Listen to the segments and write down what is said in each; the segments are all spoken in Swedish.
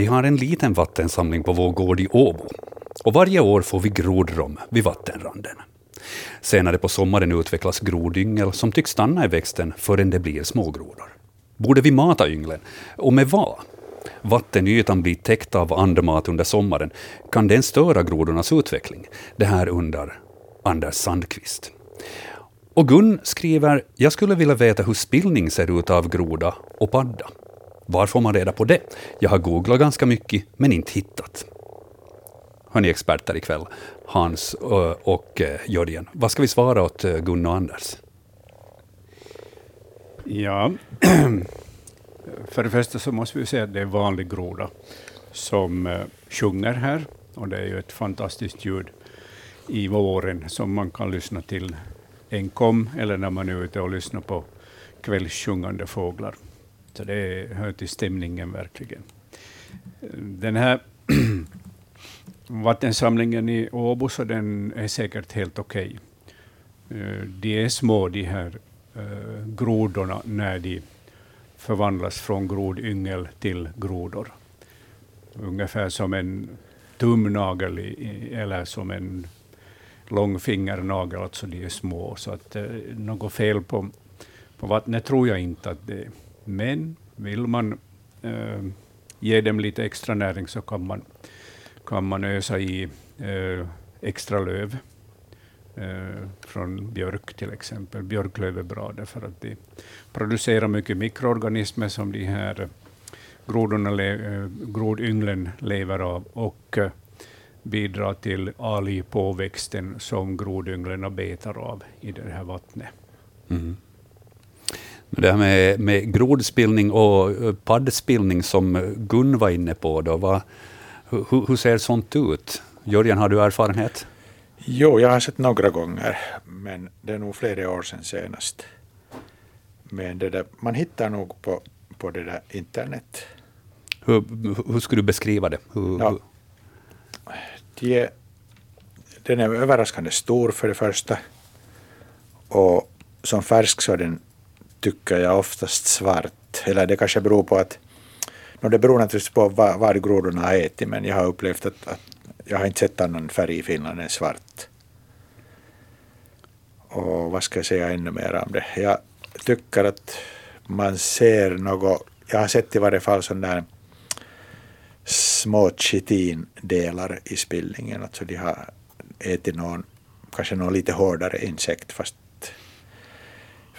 Vi har en liten vattensamling på vår gård i Åbo. Och varje år får vi grodrom vid vattenranden. Senare på sommaren utvecklas grodyngel som tycks stanna i växten förrän det blir smågrodor. Borde vi mata ynglen? Och med vad? Vattenytan blir täckt av andmat under sommaren. Kan den störa grodornas utveckling? Det här undrar Anders Sandqvist. Och Gun skriver, jag skulle vilja veta hur spillning ser ut av groda och padda. Var får man reda på det? Jag har googlat ganska mycket, men inte hittat. Hörni experter ikväll, Hans eh, och eh, Jörgen. Vad ska vi svara åt eh, Gunnar och Anders? Ja, för det första så måste vi säga att det är vanlig groda som sjunger här. Och det är ju ett fantastiskt ljud i våren som man kan lyssna till enkom eller när man är ute och lyssnar på kvällssjungande fåglar. Så det hör till stämningen verkligen. Den här vattensamlingen i Åbo, så den är säkert helt okej. Okay. De är små, de här eh, grodorna, när de förvandlas från grodyngel till grodor. Ungefär som en tumnagel eller som en långfingernagel, alltså de är små. Så att eh, något fel på, på vattnet tror jag inte att det är. Men vill man eh, ge dem lite extra näring så kan man, kan man ösa i eh, extra löv eh, från björk till exempel. Björklöv är bra därför att de producerar mycket mikroorganismer som de här grodorna, eh, grodynglen lever av och eh, bidrar till algpåväxten som grodynglen betar av i det här vattnet. Mm. Det här med, med grodspillning och paddspillning som Gun var inne på, då, vad, hur, hur, ser sånt ut? Jörgen, har du erfarenhet? Jo, jag har sett några gånger, men det är nog flera år sedan senast. Men det där, man hittar nog på, på det där internet. Hur, hur skulle du beskriva det? Hur, ja, de den är överraskande stor för det första. Och som färsk så är den tycker jag oftast svart. Eller det kanske beror på att, no det beror naturligtvis på vad, vad grodorna har ätit, men jag har upplevt att, att jag har inte sett annan färg i Finland än svart. Och vad ska jag säga ännu mer om det? Jag tycker att man ser något, jag har sett i varje fall sådana där små chitindelar i spillningen, alltså de har ätit någon, kanske någon lite hårdare insekt fast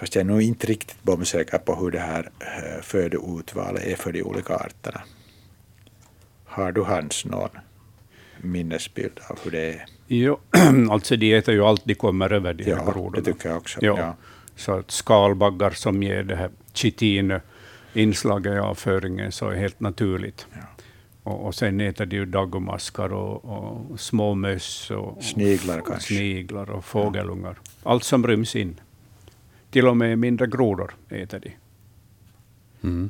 Fast jag är nog inte riktigt bombsäker på hur det här eh, födoutvalet är för de olika arterna. Har du Hans någon minnesbild av hur det är? Jo, alltså de äter ju allt de kommer över, de ja, här grodorna. det tycker jag också. Ja. ja. Så att skalbaggar som ger det här chitin-inslaget i avföringen så är helt naturligt. Ja. Och, och sen äter de ju daggmaskar och, och små möss och sniglar, och, kanske. sniglar och fågelungar. Allt som ryms in. Till och med mindre grodor äter de. Mm.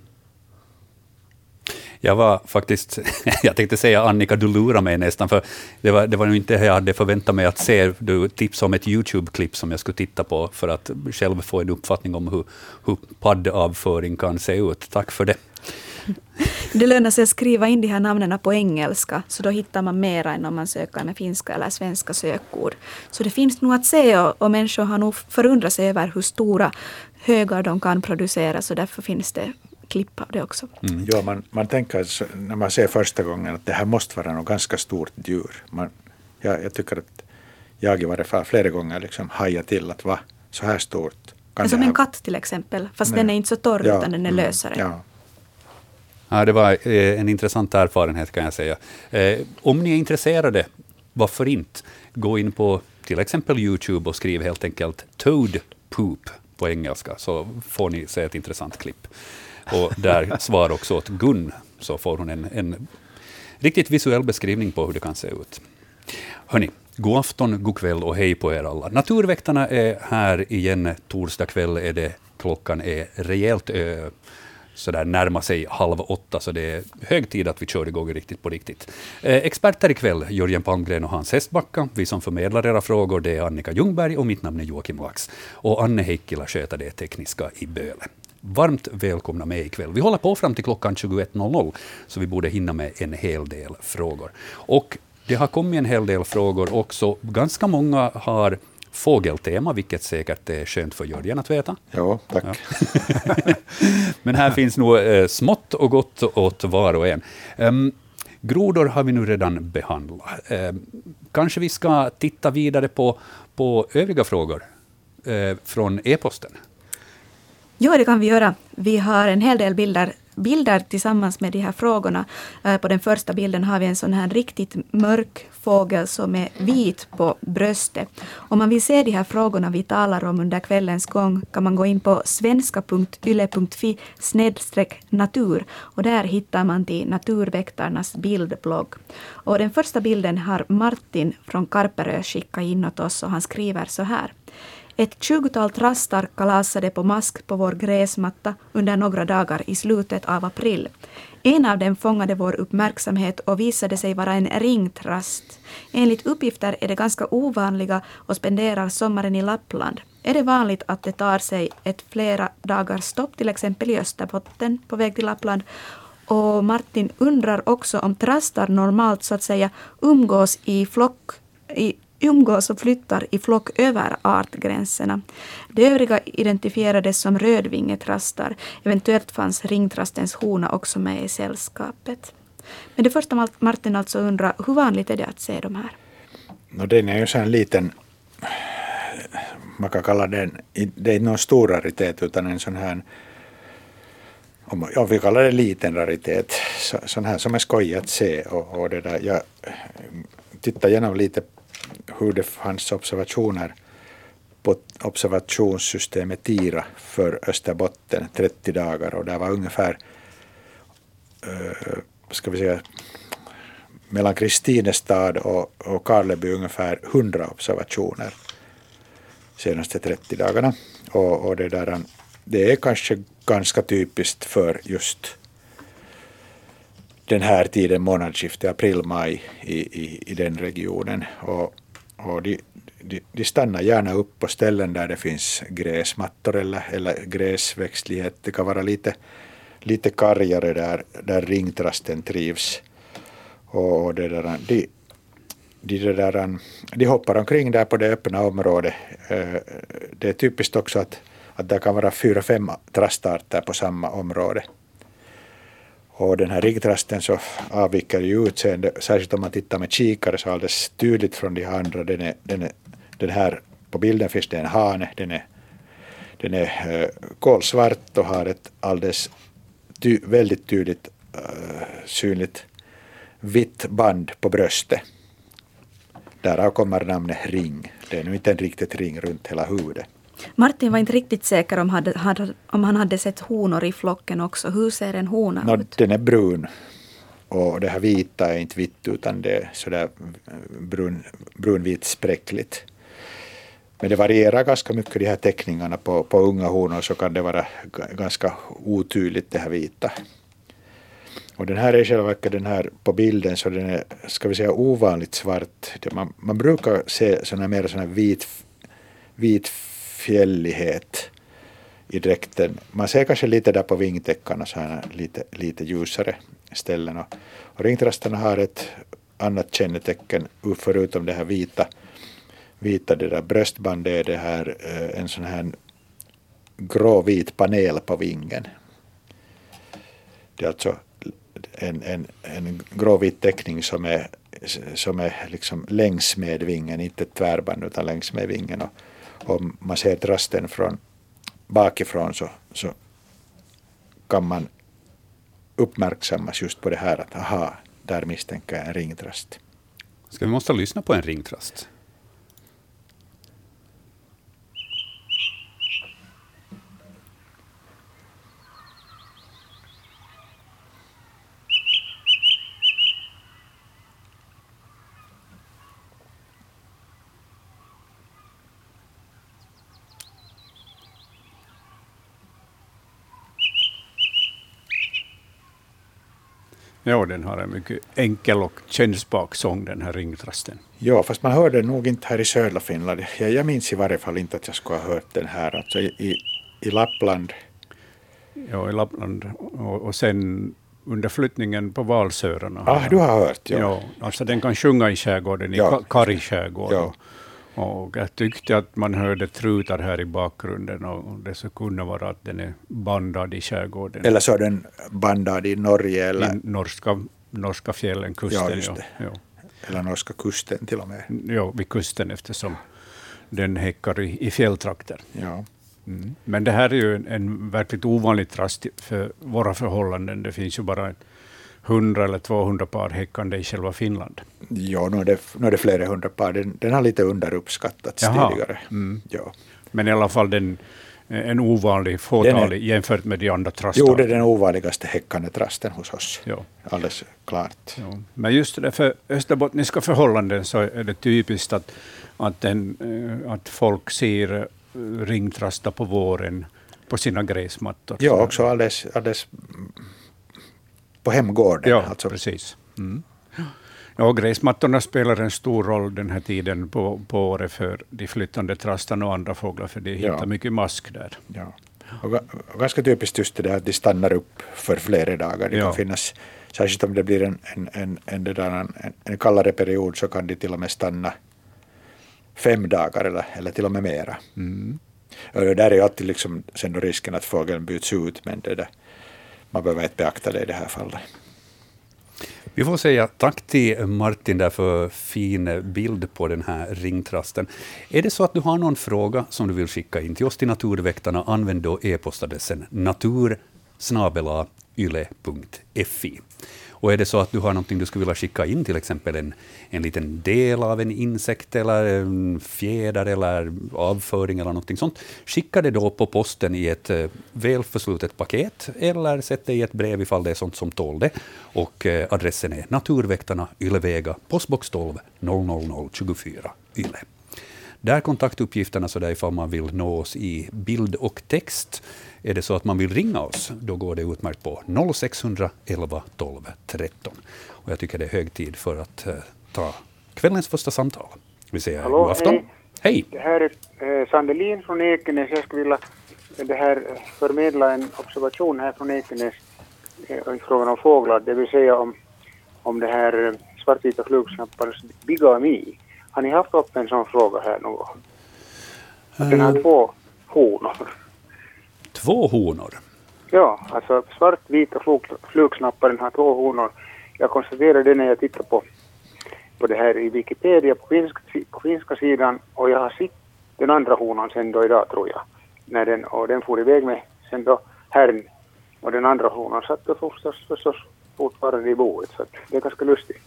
Jag var faktiskt, jag tänkte säga Annika, du lurar mig nästan, för det var, det var nog inte det jag hade förväntat mig att se. Du tipsade om ett YouTube-klipp som jag skulle titta på för att själv få en uppfattning om hur, hur paddavföring kan se ut. Tack för det. Det lönar sig att skriva in de här namnen på engelska, så då hittar man mera än om man söker med finska eller svenska sökord. Så det finns nog att se och, och människor har nog förundrat sig över hur stora högar de kan producera, så därför finns det klipp av det också. Mm. Ja, man, man tänker när man ser första gången att det här måste vara något ganska stort djur. Man, jag, jag tycker att jag i varje fall flera gånger liksom hajar till att va, så här stort. Kan som en katt till exempel, fast Nej. den är inte så torr ja, utan den är mm, lösare. Ja. Ja, det var eh, en intressant erfarenhet kan jag säga. Eh, om ni är intresserade, varför inte? Gå in på till exempel Youtube och skriv helt enkelt Toad Poop på engelska, så får ni se ett intressant klipp. Och där svarar också åt Gun, så får hon en, en riktigt visuell beskrivning på hur det kan se ut. Hörni, god afton, god kväll och hej på er alla. Naturväktarna är här igen. Torsdag kväll är det. Klockan är rejält ö, sådär närma sig halv åtta, så det är hög tid att vi kör igång riktigt på riktigt. Eh, experter ikväll, Jörgen Palmgren och Hans Hestbacka. Vi som förmedlar era frågor, det är Annika Ljungberg och mitt namn är Joakim Lax. Och Anne Heikkila sköter det tekniska i Böle. varmt välkomna med ikväll. Vi håller på fram till klockan 21.00, så vi borde hinna med en hel del frågor. Och det har kommit en hel del frågor också. Ganska många har fågeltema, vilket säkert är skönt för Jörgen att veta. Ja, tack. Ja. Men här finns nog eh, smått och gott åt var och en. Um, grodor har vi nu redan behandlat. Um, kanske vi ska titta vidare på, på övriga frågor uh, från e-posten? Ja, det kan vi göra. Vi har en hel del bilder bilder tillsammans med de här frågorna. Eh, på den första bilden har vi en sån här riktigt mörk fågel som är vit på bröstet. Om man vill se de här frågorna vi talar om under kvällens gång kan man gå in på svenska.yle.fi natur och där hittar man till Naturväktarnas bildblogg. Och den första bilden har Martin från Karperö skickat in åt oss och han skriver så här. Ett tjugotal trastar kalasade på mask på vår gräsmatta under några dagar i slutet av april. En av dem fångade vår uppmärksamhet och visade sig vara en ringtrast. Enligt uppgifter är de ganska ovanliga och spenderar sommaren i Lappland. Är det vanligt att det tar sig ett flera dagars stopp till exempel i Österbotten på väg till Lappland och Martin undrar också om trastar normalt så att säga umgås i flock i umgås och flyttar i flock över artgränserna. De övriga identifierades som rödvingetrastar. Eventuellt fanns ringtrastens hona också med i sällskapet. Men det första Martin alltså undrar, hur vanligt är det att se de här? No, den är ju så en liten, man kan kalla den, det är inte någon stor raritet utan en sån här om, vi kallar det liten raritet, så, sån här som är skoj att se. Och, och det där, jag tittar igenom lite hur det fanns observationer på observationssystemet TIRA för Österbotten 30 dagar och det var ungefär eh, ska vi säga, mellan Kristinestad och, och Karleby ungefär 100 observationer senaste 30 dagarna. Och, och det, där, det är kanske ganska typiskt för just den här tiden, månadsskiftet april-maj i, i, i den regionen. Och, och de, de, de, stannar gärna upp på ställen där det finns gräsmattor eller, eller gräsväxtlighet. Det kan vara lite, lite kargare där, där ringtrasten trivs. Och det där, de, de, där, de hoppar omkring där på det öppna området. Eh, det är typiskt också att, att det kan vara fyra, fem trastarter på samma område. Och den här riggtrasten så avviker i utseende, särskilt om man tittar med kikare så alldeles tydligt från de andra. Den, är, den, är, den här på bilden finns det en hane, den är, den är eh, kolsvart och har ett alldeles ty, väldigt tydligt uh, synligt vitt band på bröstet. Därav kommer namnet ring. Det är nu inte en riktigt ring runt hela huvudet. Martin var inte riktigt säker om, hade, hade, om han hade sett honor i flocken också. Hur ser en hona no, ut? Den är brun. Och det här vita är inte vitt utan det är sådär brun, brunvitt spräckligt. Men det varierar ganska mycket de här teckningarna. På, på unga honor så kan det vara ganska otydligt det här vita. Och den här är själva verket den här på bilden så den är, ska vi säga ovanligt svart. Man, man brukar se sån här mer sån här vit, vit fjällighet i dräkten. Man ser kanske lite där på vingtäckarna så här lite, lite ljusare ställen. Och, och ringtrastarna har ett annat kännetecken förutom det här vita, vita det där bröstbandet är det här eh, en sån här gråvit panel på vingen. Det är alltså en, en, en gråvit teckning som är, som är liksom längs med vingen, inte ett tvärband utan längs med vingen. Och, om man ser trasten från bakifrån så, så kan man uppmärksammas just på det här att aha, där misstänker jag en ringtrast. Ska vi måste lyssna på en ringtrast? Ja, den har en mycket enkel och kännsspak sång, den här ringtrasten. Ja, fast man hör den nog inte här i södra Finland. Jag, jag minns i varje fall inte att jag skulle ha hört den här. Alltså i, i, i Lappland ja, i Lappland. Och, och sen under flyttningen på Valsörarna. Ah, du har hört, ja. ja. Alltså den kan sjunga i skärgården, i Ja. ja. Kari skärgård. Ja. Och jag tyckte att man hörde trutar här i bakgrunden och det så kunde vara att den är bandad i skärgården. Eller så är den bandad i Norge eller, I norska, norska fjällen, kusten. Ja. Ja, eller norska kusten till och med. ja. vid kusten eftersom den häckar i, i fjälltrakter. Ja. Mm. Men det här är ju en, en verkligt ovanlig trast för våra förhållanden. Det finns ju bara 100 eller 200 par häckande i själva Finland. Ja, nu är, det, nu är det flera hundra par. Den, den har lite underuppskattats Jaha. tidigare. Mm. Ja. Men i alla fall den, en ovanlig, fåtalig jämfört med de andra trastarna. Jo, det är den ovanligaste häckande trasten hos oss. Ja. Alldeles klart. Ja. Men just det för österbottniska förhållanden så är det typiskt att, att, den, eh, att folk ser eh, ringtrasta på våren på sina gräsmattor. Ja, också alldeles, alldeles på hemgården. Ja, alltså. precis. Mm. Ja, gräsmattorna spelar en stor roll den här tiden på, på året för de flyttande trastarna och andra fåglar, för de hittar Ja. mycket mask där. Ja. Och, och ganska typiskt just det där att de stannar upp för flera dagar. Det Ja. kan finnas, särskilt om det blir en, en, en, en, där, en, en kallare period så kan de till och med stanna fem dagar eller, eller till och med mera. Mm. Och där är ju alltid liksom sen då risken att fågeln byts ut, men det där, man behöver inte beakta det i det här fallet. Vi får säga tack till Martin där för fin bild på den här ringtrasten. Är det så att du har någon fråga som du vill skicka in till oss till Naturväktarna, använd då e-postadressen natur.yle.fi. Och är det så att du har någonting du skulle vilja skicka in, till exempel en, en liten del av en insekt eller en fjäder eller avföring eller någonting sånt, skicka det då på posten i ett eh, välförslutet paket eller sätt det i ett brev ifall det är sånt som tål det. Och eh, adressen är Naturväktarna, Ylevega, postbox 12 00024 Yle. Där kontaktuppgifterna så där ifall man vill nå oss i bild och text. Är det så att man vill ringa oss, då går det utmärkt på 0611 12 13. Och jag tycker det är hög tid för att eh, ta kvällens första samtal. Vi säger Hallå, god afton. hej. Hej! Det här är eh, Sandelin från Ekenäs. Jag skulle vilja eh, det här, eh, förmedla en observation här från Ekenäs eh, i frågan om fåglar, det vill säga om, om det här eh, svartvita flugsnappars bigami. Har ni haft upp en sån fråga här någon gång? Den har två honor. Två honor. Ja, alltså svartvita flug- flugsnapparen har två honor. Jag konstaterade det när jag tittade på, på det här i Wikipedia på finska, på finska sidan och jag har sett den andra honan sen då idag tror jag. När den, och den for iväg med sen då herrn och den andra honan satt då förstås, förstås fortfarande i boet så det är ganska lustigt.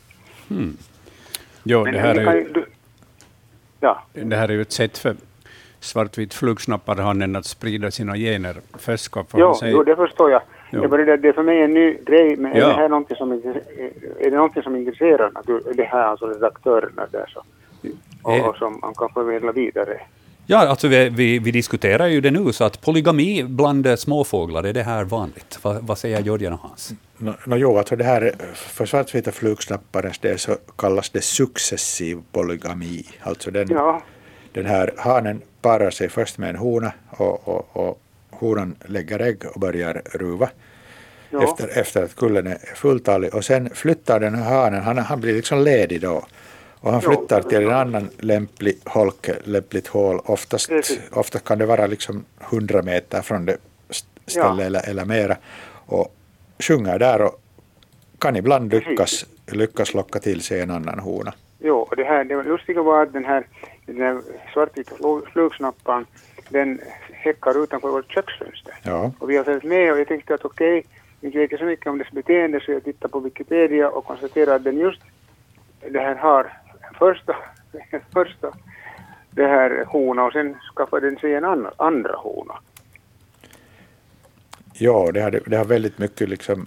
Jo, Men det, här är kan ju, ju- du, ja, det här är ju ett sätt för svartvit flugsnapparhannen att sprida sina gener. Först ska få jo, jo, det förstår jag. Jo. Det, är bara det, det är för mig en ny grej, men är Ja. det här någonting som, är det någonting som intresserar det här alltså redaktörerna där så, och, och som man kan förmedla vidare? Ja, alltså vi, vi, vi diskuterar ju det nu, så att polygami bland småfåglar, är det här vanligt? Va, vad säger Jörgen och Hans? No, no, jo, alltså det här, för svartvita flugsnapparens del så kallas det successiv polygami. Alltså den, Ja, den här hanen parar sig först med en hona och, och, och honan lägger ägg och börjar ruva ja, efter, efter att kullen är fulltalig. Och sen flyttar den här hanen, han, han blir liksom ledig då. Och han flyttar till en annan lämplig holke, lämpligt hål. Oftast, oftast kan det vara liksom 100 meter från det st- ställe Ja. eller, eller mera. Och sjunger där och kan ibland lyckas, lyckas locka till sig en annan hona. jo, och det här, det lustiga var att den här, den svartvita flu- flugsnapparen, den häckar utanför vårt köksfönster. Ja. Och vi har följt med och jag tänkte att okej, inte vet jag så mycket om dess beteende så jag tittade på Wikipedia och konstaterade att den just det här har första, första det här hona och sen skaffar den sig en andra, andra hona. Ja, det har, det har väldigt mycket liksom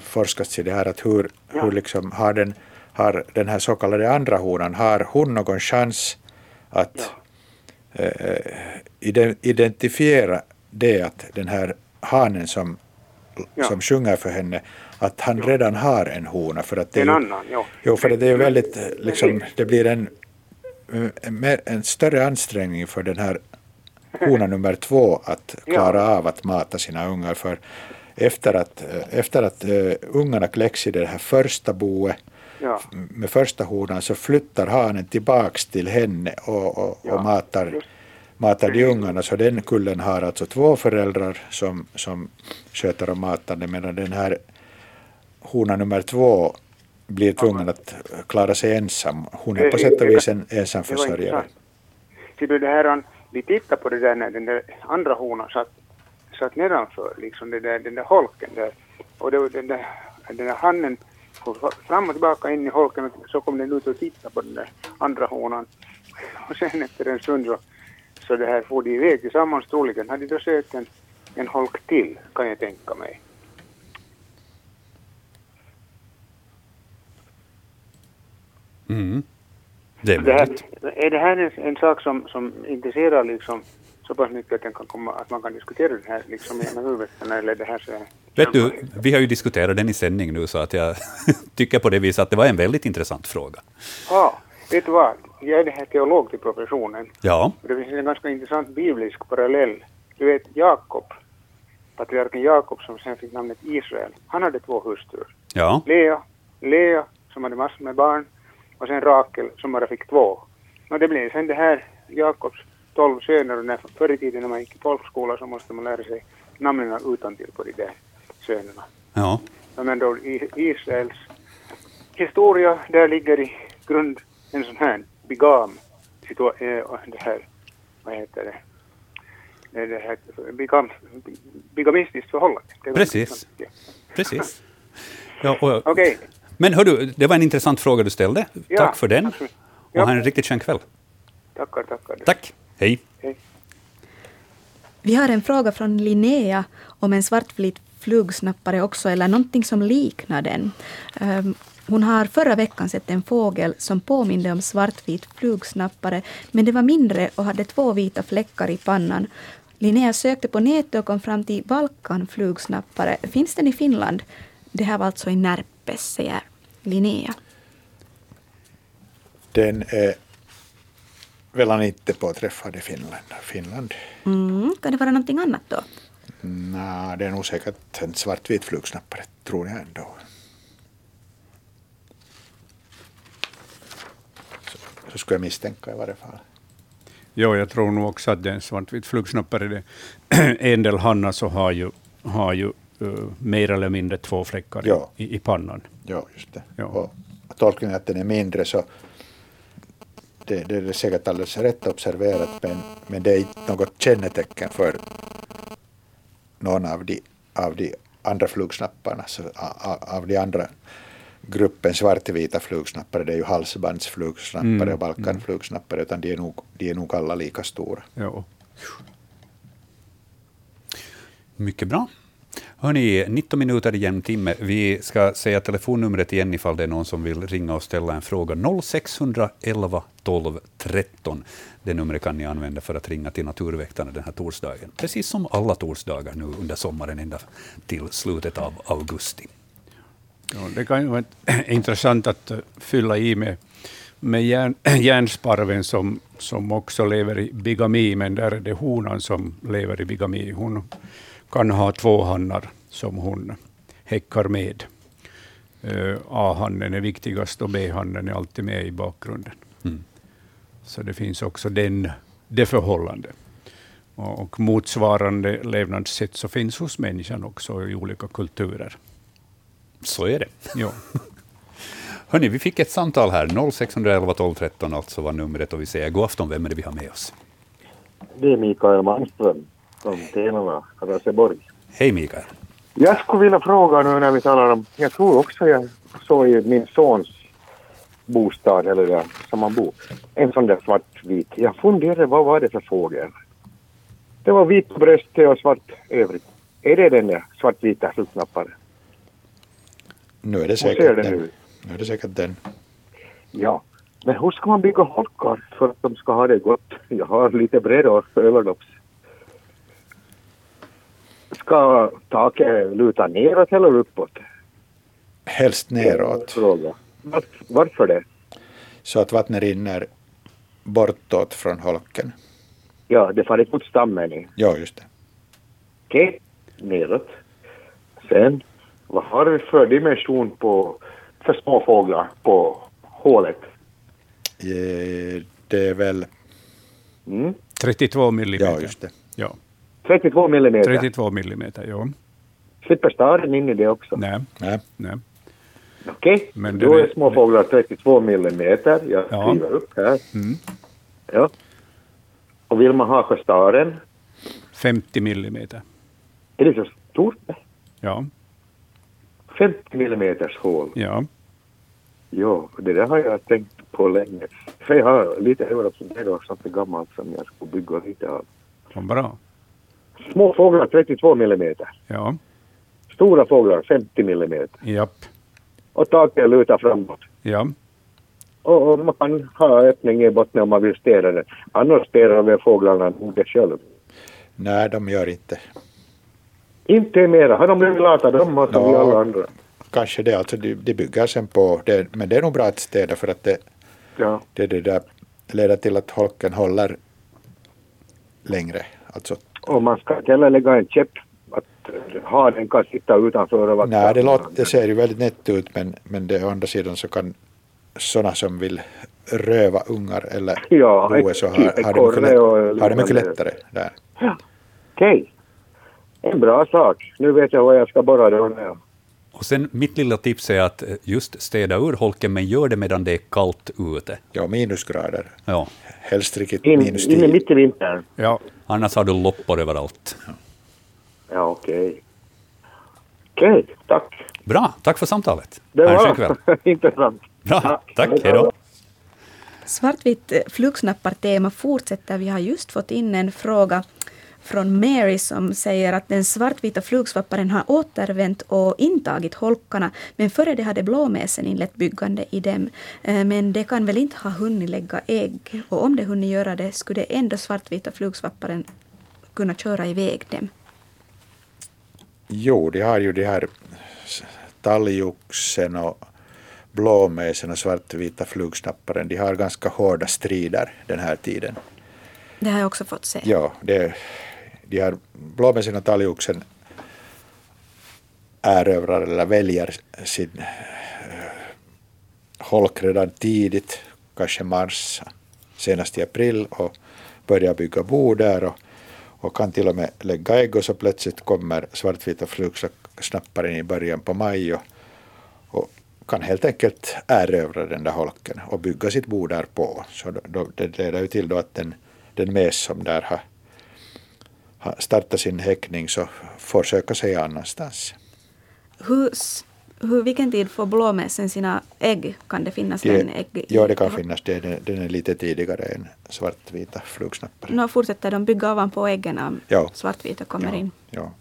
forskats i det här att hur, Ja. hur liksom har, den, har den här så kallade andra honan, har hon någon chans att eh, ide- identifiera det att den här hanen som, Ja. som sjunger för henne, att han redan har en hona. För att det En ju- annan, ja. Jo, för det är väldigt, eh, liksom, det blir en, en, mer- en större ansträngning för den här hona nummer två att Ja. klara av att mata sina ungar. För efter att, eh, efter att uh, ungarna kläcks i det här första boet Ja. med första honan så flyttar hanen tillbaks till henne och, och, Ja, och matar, matar de ungarna. Så den kullen har alltså två föräldrar som, som sköter om matandet medan den här hona nummer två blir tvungen att klara sig ensam. Hon är på sätt och vis en ensamförsörjare. det här, vi tittar på det där när den där andra honan satt, satt nedanför, liksom det där, den där holken där. Och det, den, där, den där hannen fram och tillbaka in i holken och så kom den ut och tittade på den där andra honan. Och sen efter en stund så, så det här for de iväg tillsammans troligen. Hade de sökt en, en holk till, kan jag tänka mig. Mm. Det är Det här, är det här en, en sak som, som intresserar liksom så pass mycket att, den kan komma, att man kan diskutera den här liksom i ena huvudet? Eller det här så Vet du, vi har ju diskuterat den i sändning nu, så att jag tycker på det viset att det var en väldigt intressant fråga. Ja, vet du vad? Jag är det här teolog till professionen. Ja, det finns en ganska intressant biblisk parallell. Du vet Jakob, patriarken Jakob som sen fick namnet Israel. Han hade två hustrur. ja, Lea, Lea som hade massor med barn och sen Rakel som bara fick två. Och det blev sen det här Jakobs tolv söner och när, förr i tiden när man gick i folkskola så måste man lära sig namnen utantill på de där sönerna. ja. Men då i Israels historia, där ligger i grund en sån här bigam, eh, det här, vad heter det, det, här, bigam, bigamistiskt förhållande. Precis. Precis. Ja, och, Okej. Men hördu, det var en intressant fråga du ställde. Ja, Tack för den. absolut. Och Ja. ha en riktigt skön kväll. Tackar, tackar. Tack. Hej. Hej. Vi har en fråga från Linnea om en svartvit flugsnappare också, eller någonting som liknar den. Ehm, Hon har förra veckan sett en fågel som påminde om svartvit flugsnappare, men det var mindre och hade två vita fläckar i pannan. Linnea sökte på nätet och kom fram till Balkan flugsnappare. Finns den i Finland? Det här var alltså i Närpes, säger Linnea. Den är väl inte påträffad i Finland. Finland? Mm, kan det vara någonting annat då? Nej, det är nog säkert en svartvit flugsnappare, tror jag ändå. Så, så skulle jag misstänka i varje fall. Jo, jag tror nog också att det är en svartvit flugsnappare. Det. En del hannar så har ju, har ju uh, mer eller mindre två fläckar Ja. i, i pannan. Ja, just det. Ja. Och tolkningen att den är mindre så det, det är säkert alldeles rätt observerat men, men det är inte något kännetecken för någon av de, av de andra flugsnapparna, så, a- a- av de andra gruppen svartvita flugsnappare, det är ju halsbandsflugsnappare Mm, och balkanflugsnappare, utan de är, nog, de är nog alla lika stora. Ja. Mycket bra. Hörni, 19 minuter i jämn timme. Vi ska säga telefonnumret igen ifall det är någon som vill ringa och ställa en fråga. 0611 12 13. Det numret kan ni använda för att ringa till Naturväktarna den här torsdagen. Precis som alla torsdagar nu under sommaren ända till slutet av augusti. Ja, det kan ju vara intressant att eh, fylla i med, med järn, järnsparven som, som också lever i bigami, men där är det honan som lever i bigami. Hon kan ha två hannar som hon häckar med. Eh, A-hannen är viktigast och B-hannen är alltid med i bakgrunden. Mm. Så det finns också den, det förhållandet. Och, och motsvarande levnadssätt så finns hos människan också i olika kulturer. Så är det. Ja. Hörni, vi fick ett samtal här. 0611 12 13 alltså var numret och vi säger god afton. Vem är det vi har med oss? Det är Mikael Malmström från Tenala, Raseborg. Hej Mikael. Jag skulle vilja fråga nu när vi talar om, jag tror också jag såg i min sons bostad, eller där som man bor, en sån där svartvit. Jag funderade, vad var det för fågel? Det var vit på bröstet och svart övrigt. Är det den där svartvita flugsnapparen? Nu är det säkert den den. Nu är det säkert den. Ja. Men hur ska man bygga holkar för att de ska ha det gott? Jag har lite bredare överdopps. Ska taket luta neråt eller uppåt? Helst neråt. Fråga. Varför det? så att vattnet rinner bortåt från holken. Ja, det far mot stammen. i. Ja, just det. Okej, neråt. Sen, vad har vi för dimension på för små fåglar på hålet? Eh, Det är väl... Mm. 32 millimeter. Ja, just det. Ja, 32 millimeter. 32 millimeter, ja. Slipper staren in i det också? Nej, Nej. nej. Okej, Men då det- är små fåglar 32 millimeter. Jag Ja. skriver upp här. Mm. Ja. Och vill man ha för staren, 50 millimeter. är det så stort? Ja, 50 millimeters hål. ja. Jo, det där har jag tänkt på länge. För jag har lite överraskande och sånt där gammalt som jag skulle bygga lite av. Vad bra. Små fåglar 32 millimeter. Ja, Stora fåglar 50 millimeter. japp. Och taket lutar framåt. Ja, Och, och man kan ha öppning i botten om man vill städa den. Annars städar väl fåglarna det själv. Nej, de gör inte. Inte mera. Har de blivit lata de och som vi alla andra. Kanske det. Alltså, de, de bygger sen på det. Men det är nog bra att städa för att det, Ja. det, det där leder till att holken håller längre. Alltså, Och man ska inte heller lägga en käpp att eh, ha den kan sitta utanför och vakta. nej, det, låter, det ser ju väldigt nätt ut men, men det, å andra sidan så kan sådana som vill röva ungar eller Ja, boe så har, har, det mycket lätt, och har det mycket lättare där. Okej. En bra sak. Nu vet jag vad jag ska borra då. Och sen mitt lilla tips är att eh, just städa ur holken, men gör det medan det är kallt ute. Ja, minusgrader. Ja. Helst riktigt In, minus in i 10. mitt i vintern. ja. Annars har du loppor överallt. Ja, okej. Okej, tack. Bra, tack för samtalet. Det var intressant. Bra, tack. Hej då. Svartvitt eh, flugsnappartema fortsätter. Vi har just fått in en fråga från Mary som säger att den svartvita flugsvapparen har återvänt och intagit holkarna, men före det hade blåmesen inlett byggande i dem. Eh, Men det kan väl inte ha hunnit lägga ägg, och om det hunnit göra det skulle ändå svartvita flugsvapparen kunna köra iväg dem. Jo, de har ju de här talgoxen och blåmesen och svartvita flugsnapparen. De har ganska hårda strider den här tiden. Det har jag också fått se. Ja, det, de har blåmesen och talgoxen erövrar eller väljer sin äh, holk redan tidigt, kanske mars, senast i april och börjar bygga bo där och, och kan till och med lägga ägg och så plötsligt kommer svartvita flugsnapparen i början på maj och, och kan helt enkelt erövra den där holken och bygga sitt bo där på. Så då, då, det leder ju till då att den, den mes som där har, har startat sin häckning så får söka sig annanstans. Hur, hur, vilken tid får blåmesen sina ägg? Kan det finnas en ägg? ja, det kan finnas. Det, den, den är lite tidigare än svartvita flugsnappare. Nå fortsätter de bygga ovanpå äggen om Ja. svartvita kommer ja, in. Ja.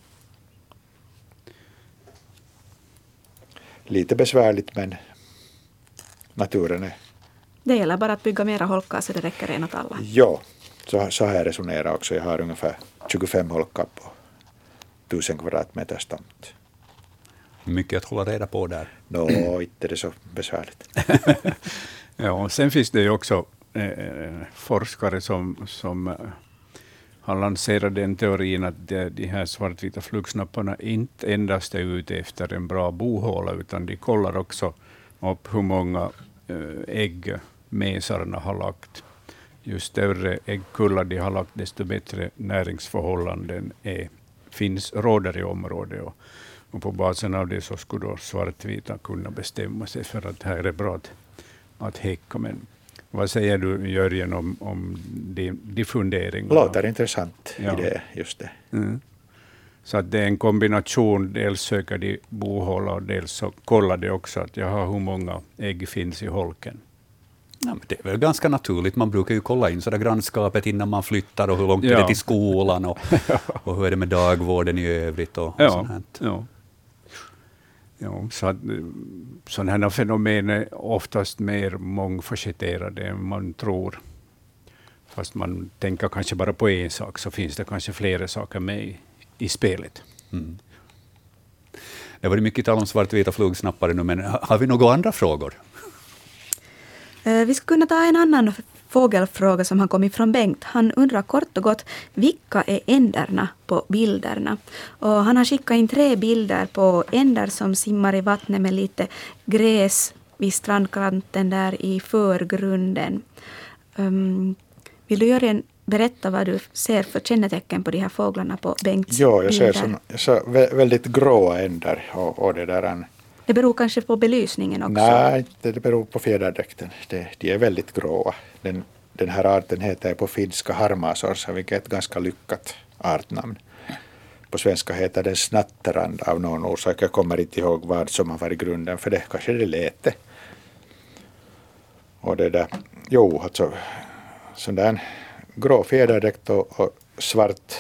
Lite besvärligt men naturen är... Det gäller bara att bygga mera holkar så det räcker en åt alla. Ja, så, så har jag resonerat också. Jag har ungefär 25 holkar på 1000 kvadratmeters tomt. Mycket att hålla reda på där. Nå, inte är det så besvärligt. Ja, och sen finns det ju också eh, forskare som, som eh, har lanserat den teorin att de, de här svartvita flugsnapparna inte endast är ute efter en bra bohåla, utan de kollar också upp hur många eh, ägg mesarna har lagt. Ju större äggkullar de har lagt, desto bättre näringsförhållanden är, finns, råder i området. Och, och på basen av det så skulle då svartvita kunna bestämma sig för att här är bra att, att häcka. Men vad säger du Jörgen om, om de, de funderingarna? Låter intressant Ja. idé, just det. Mm. Så att det är en kombination, dels söker de bohåla och dels så kollar de också att jaha, hur många ägg finns i holken. Ja, det är väl ganska naturligt. Man brukar ju kolla in sådär grannskapet innan man flyttar och hur långt är Ja. det till skolan och, och hur är det med dagvården i övrigt och, och Ja, sånt ja. ja så eh, sådana här fenomen är oftast mer mångfacetterade än man tror. Fast man tänker kanske bara på en sak, så finns det kanske flera saker med i, i spelet. Mm. Det har varit mycket tal om svartvita flugsnappare nu, men ha- har vi några andra frågor? Eh, Vi ska kunna ta en annan fågelfråga som har kommit från Bengt. Han undrar kort och gott vilka är änderna på bilderna? Och han har skickat in tre bilder på änder som simmar i vattnet med lite gräs vid strandkanten där i förgrunden. Um, vill du göra en berätta vad du ser för kännetecken på de här fåglarna på Bengts Ja, jag ser, bilder? som, jag ser vä- väldigt gråa änder och, och det där. an- det beror kanske på belysningen också. Nej, det, beror på fjäderdräkten. De, de är väldigt gråa. Den, den här arten heter på finska harmasorsa, vilket är ett ganska lyckat artnamn. På svenska heter den snatterand av någon orsak. Jag kommer inte ihåg vad som har varit grunden för det. Kanske det lät Och det där, jo, alltså sån där grå fjäderdräkt och, och svart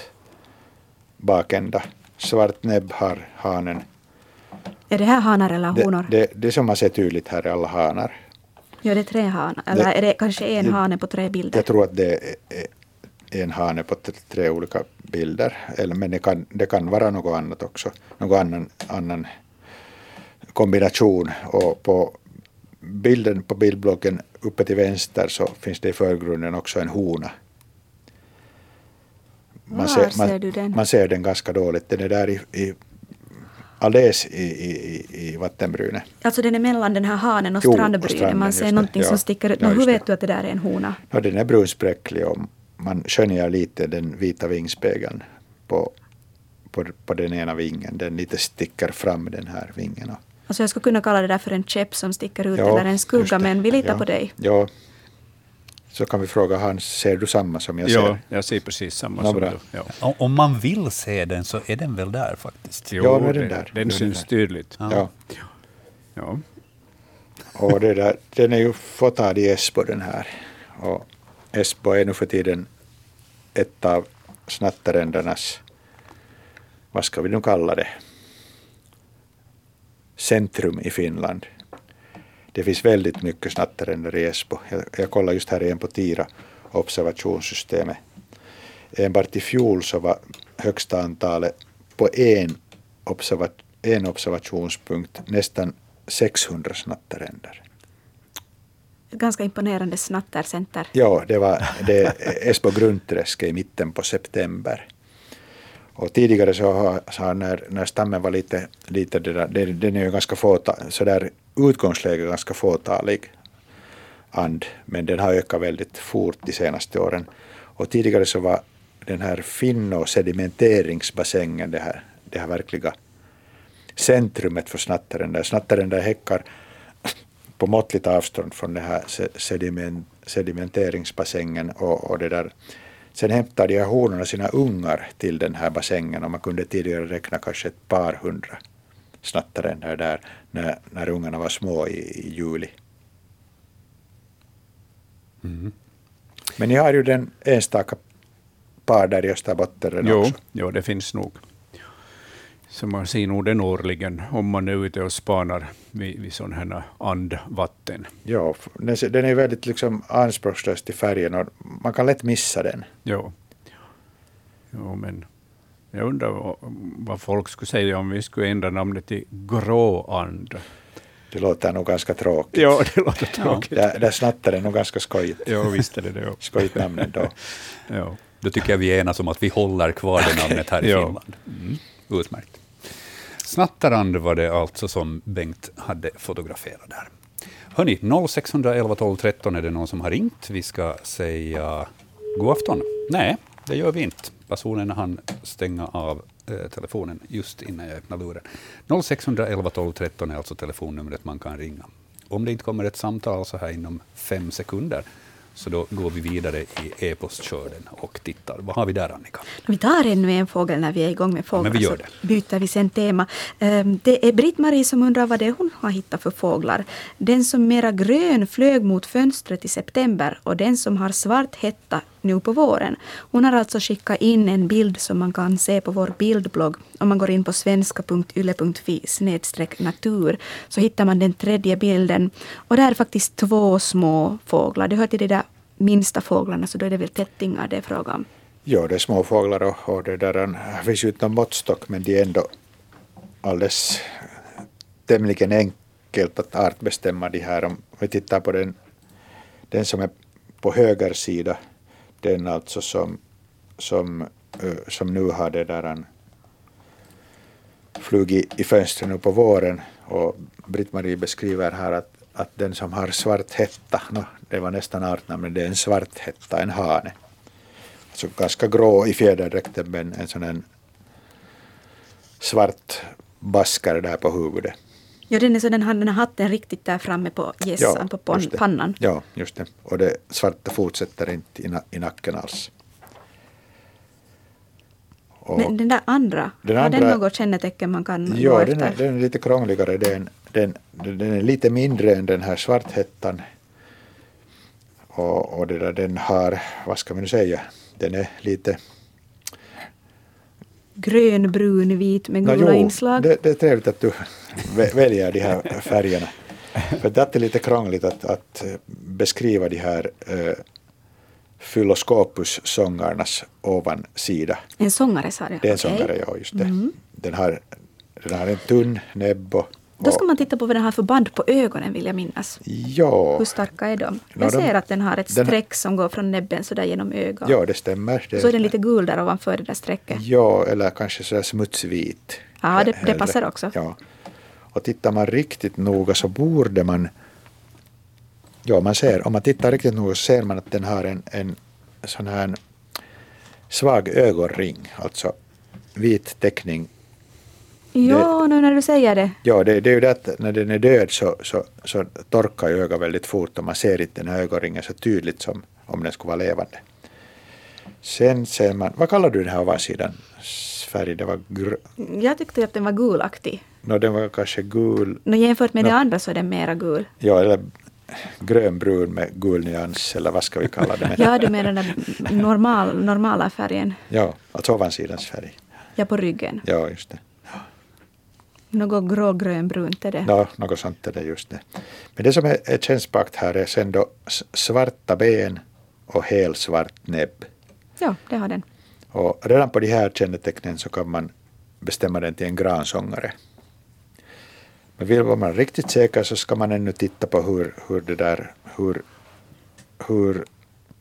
bakända. Svart näbb har hanen. Är det här hanar eller Det, honor? det, det som man ser tydligt här är alla hanar. Ja, det är tre hanar. Eller Det- är det kanske en det- hane på tre bilder? Jag tror att det är en hane på tre olika bilder. Eller, men det kan, det kan vara något annat också. Någon annan, annan kombination. Och på bilden på bildbloggen uppe till vänster så finns det i förgrunden också en hona. Var ser den? Man ser den ganska dåligt. Den är där i, i alldeles i, i, i, vattenbrynet. Alltså den är mellan den här hanen och stranden, Man ser det. någonting Ja. som sticker ut. Ja, hur det. vet du att det där är en hona? Ja, den är brunspräcklig och man skönjer lite den vita vingspegeln på, på, på den ena vingen. Den lite sticker fram den här vingen. Alltså jag skulle kunna kalla det där för en käpp som sticker ut Ja, eller en skugga, det. men vi litar Ja. på dig. Ja. Så kan vi fråga Hans, ser du samma som jag Ja, ser? jag ser precis samma Ja, som bra. du. Ja. Om- Om man vill se den så är den väl där faktiskt. Jo, Ja, den den, där. Den den syns där. tydligt. Ja. Ja. Och det där, den är ju fotad i Esbo den här. Och Esbo är nu för tiden ett av snattarändernas, vad ska vi nu kalla det, centrum i Finland. Det finns väldigt mycket snattaränder i Esbo. Jag, jag kollar just här igen på Tira, observationssystemet. Enbart i fjol så var högsta antalet på en, observa, en observationspunkt nästan 600 snattaränder. Ett ganska imponerande snattercenter. Ja, det var det Esbo grundträsk i mitten på september. Och tidigare så har, så har när, när stammen var lite, lite det där, den, den är ju ganska fåtal, så där utgångsläge ganska fåtalig and, men den har ökat väldigt fort de senaste åren. Och tidigare så var den här finno sedimenteringsbassängen det här, det här verkliga centrumet för snattaren. Där snattaren där häckar på måttligt avstånd från den här sediment, sedimenteringsbassängen och, och det där. Sen hämtar de här honorna sina ungar till den här bassängen och man kunde tidigare räkna kanske ett par hundra snattaränder där när, när ungarna var små i, i juli. Men ni har ju den enstaka par där i Österbotten redan Jo, också. jo, det finns nog. Så man ser nog den årligen om man är ute och spanar vid, vid sådana här andvatten. Ja, f- den, är väldigt liksom anspråkslös till färgen och man kan lätt missa den. Jo. jo, men jag undrar vad, folk skulle säga om vi skulle ändra namnet till gråand. Det låter nog ganska tråkigt. Ja, det låter tråkigt. Där, där snattar det nog ganska skojigt. Ja, visst är det det. Skojigt namn ändå. Ja. Då tycker jag vi enas om att vi håller kvar det namnet här i Ja. Finland. Mm. Utmärkt. Snattarand var det alltså som Bengt hade fotograferat där. Hörni, 0611 12 13 är det någon som har ringt. Vi ska säga god afton. Nej, det gör vi inte. Personen hann stänga av eh, telefonen just innan jag öppnade luren. 0611 12 13 är alltså telefonnumret man kan ringa. Om det inte kommer ett samtal så här inom fem sekunder, så då går vi vidare i e-postskörden och tittar. Vad har vi där, Annika? Vi tar ännu en fågel när vi är igång med fåglar. men vi gör så det. byter vi sen tema. Ehm, Det är Britt-Marie som undrar vad det är hon har hittat för fåglar. Den som mera grön flög mot fönstret i september och den som har svart hetta nu på våren. Hon har alltså skickat in en bild som man kan se på vår bildblogg. Om man går in på svenska.yle.fi snedstreck natur så hittar man den tredje bilden. Och där är faktiskt två små fåglar. Det hör till de där minsta fåglarna så då är det väl tättingar det är fråga om. Ja, det är små fåglar och, och det där, en, finns ju inte någon måttstock men det är ändå alldeles tämligen enkelt att artbestämma de här. Om vi tittar på den, den som är på höger sida, den alltså som, som, som nu har det där en, flugit i fönstret nu på våren och Britt-Marie beskriver här att, att den som har svart hetta, no, det var nästan artnamn, men det är en svart hetta, en hane. Alltså ganska grå i fjäderdräkten men en sån här svart baskare där på huvudet. Ja, den är så den har den här hatten riktigt där framme på gässan, på pon- pannan. Ja, just det. Och det svarta fortsätter inte i, na- i nacken alls. Och, Men den där andra, Den har den andra- något kännetecken man kan gå ja, efter? den är, den är lite krångligare. Den, den, den är lite mindre än den här svarthettan. Och, och det där, den har, vad ska man nu säga, den är lite... Grön, brun, vit med gula jo, inslag. Det, det är trevligt att du väljer de här färgerna. För det är lite krångligt att, att eh, beskriva de här uh, Philoscopus-sångarnas ovansida. En sångare sa du? Det är en sångare, ja just det. Den, har, den har en tunn näbb och... Då ska man titta på vad den har för band på ögonen vill jag minnas. Ja, Hur starka är de? Ja, Jag de- ser att den har ett streck som går från näbben så där genom ögat. ja, det stämmer. Det, Så är den lite gul där ovanför det där strecket. Ja, eller kanske sådär smutsvit. Ja, det- det passar också. Ja. Och tittar man riktigt noga så borde man... Ja, man ser, om man tittar riktigt noga så ser man att den har en, en sån här svag ögonring, alltså vit teckning. Ja, nu när du säger det. Ja, det, det är ju det att när den är död så, så, så torkar ju ögat väldigt fort och man ser inte den här ögonringen så tydligt som om den skulle vara levande. Sen ser man, vad kallar du den här ovansidan? Färg, det var gr, Jag tyckte att den var gulaktig. no, den var kanske gul, Nå, jämfört med Nå. det andra så är den mera gul. ja eller grönbrun med gul nyans eller vad ska vi kalla det? Ja, du menar den normal, normala färgen. ja, alltså ovansidans färg. Ja, på ryggen. Ja, just det. Något grå-grönbrunt är det. Ja, något sånt är det just det. Men det som är, är kännspakt här är sen då svarta ben och helsvart näbb. Ja, det har den. Och redan på de här kännetecknen så kan man bestämma den till en gransångare. Men vill man vara riktigt säker så ska man ännu titta på hur, hur det där, hur, hur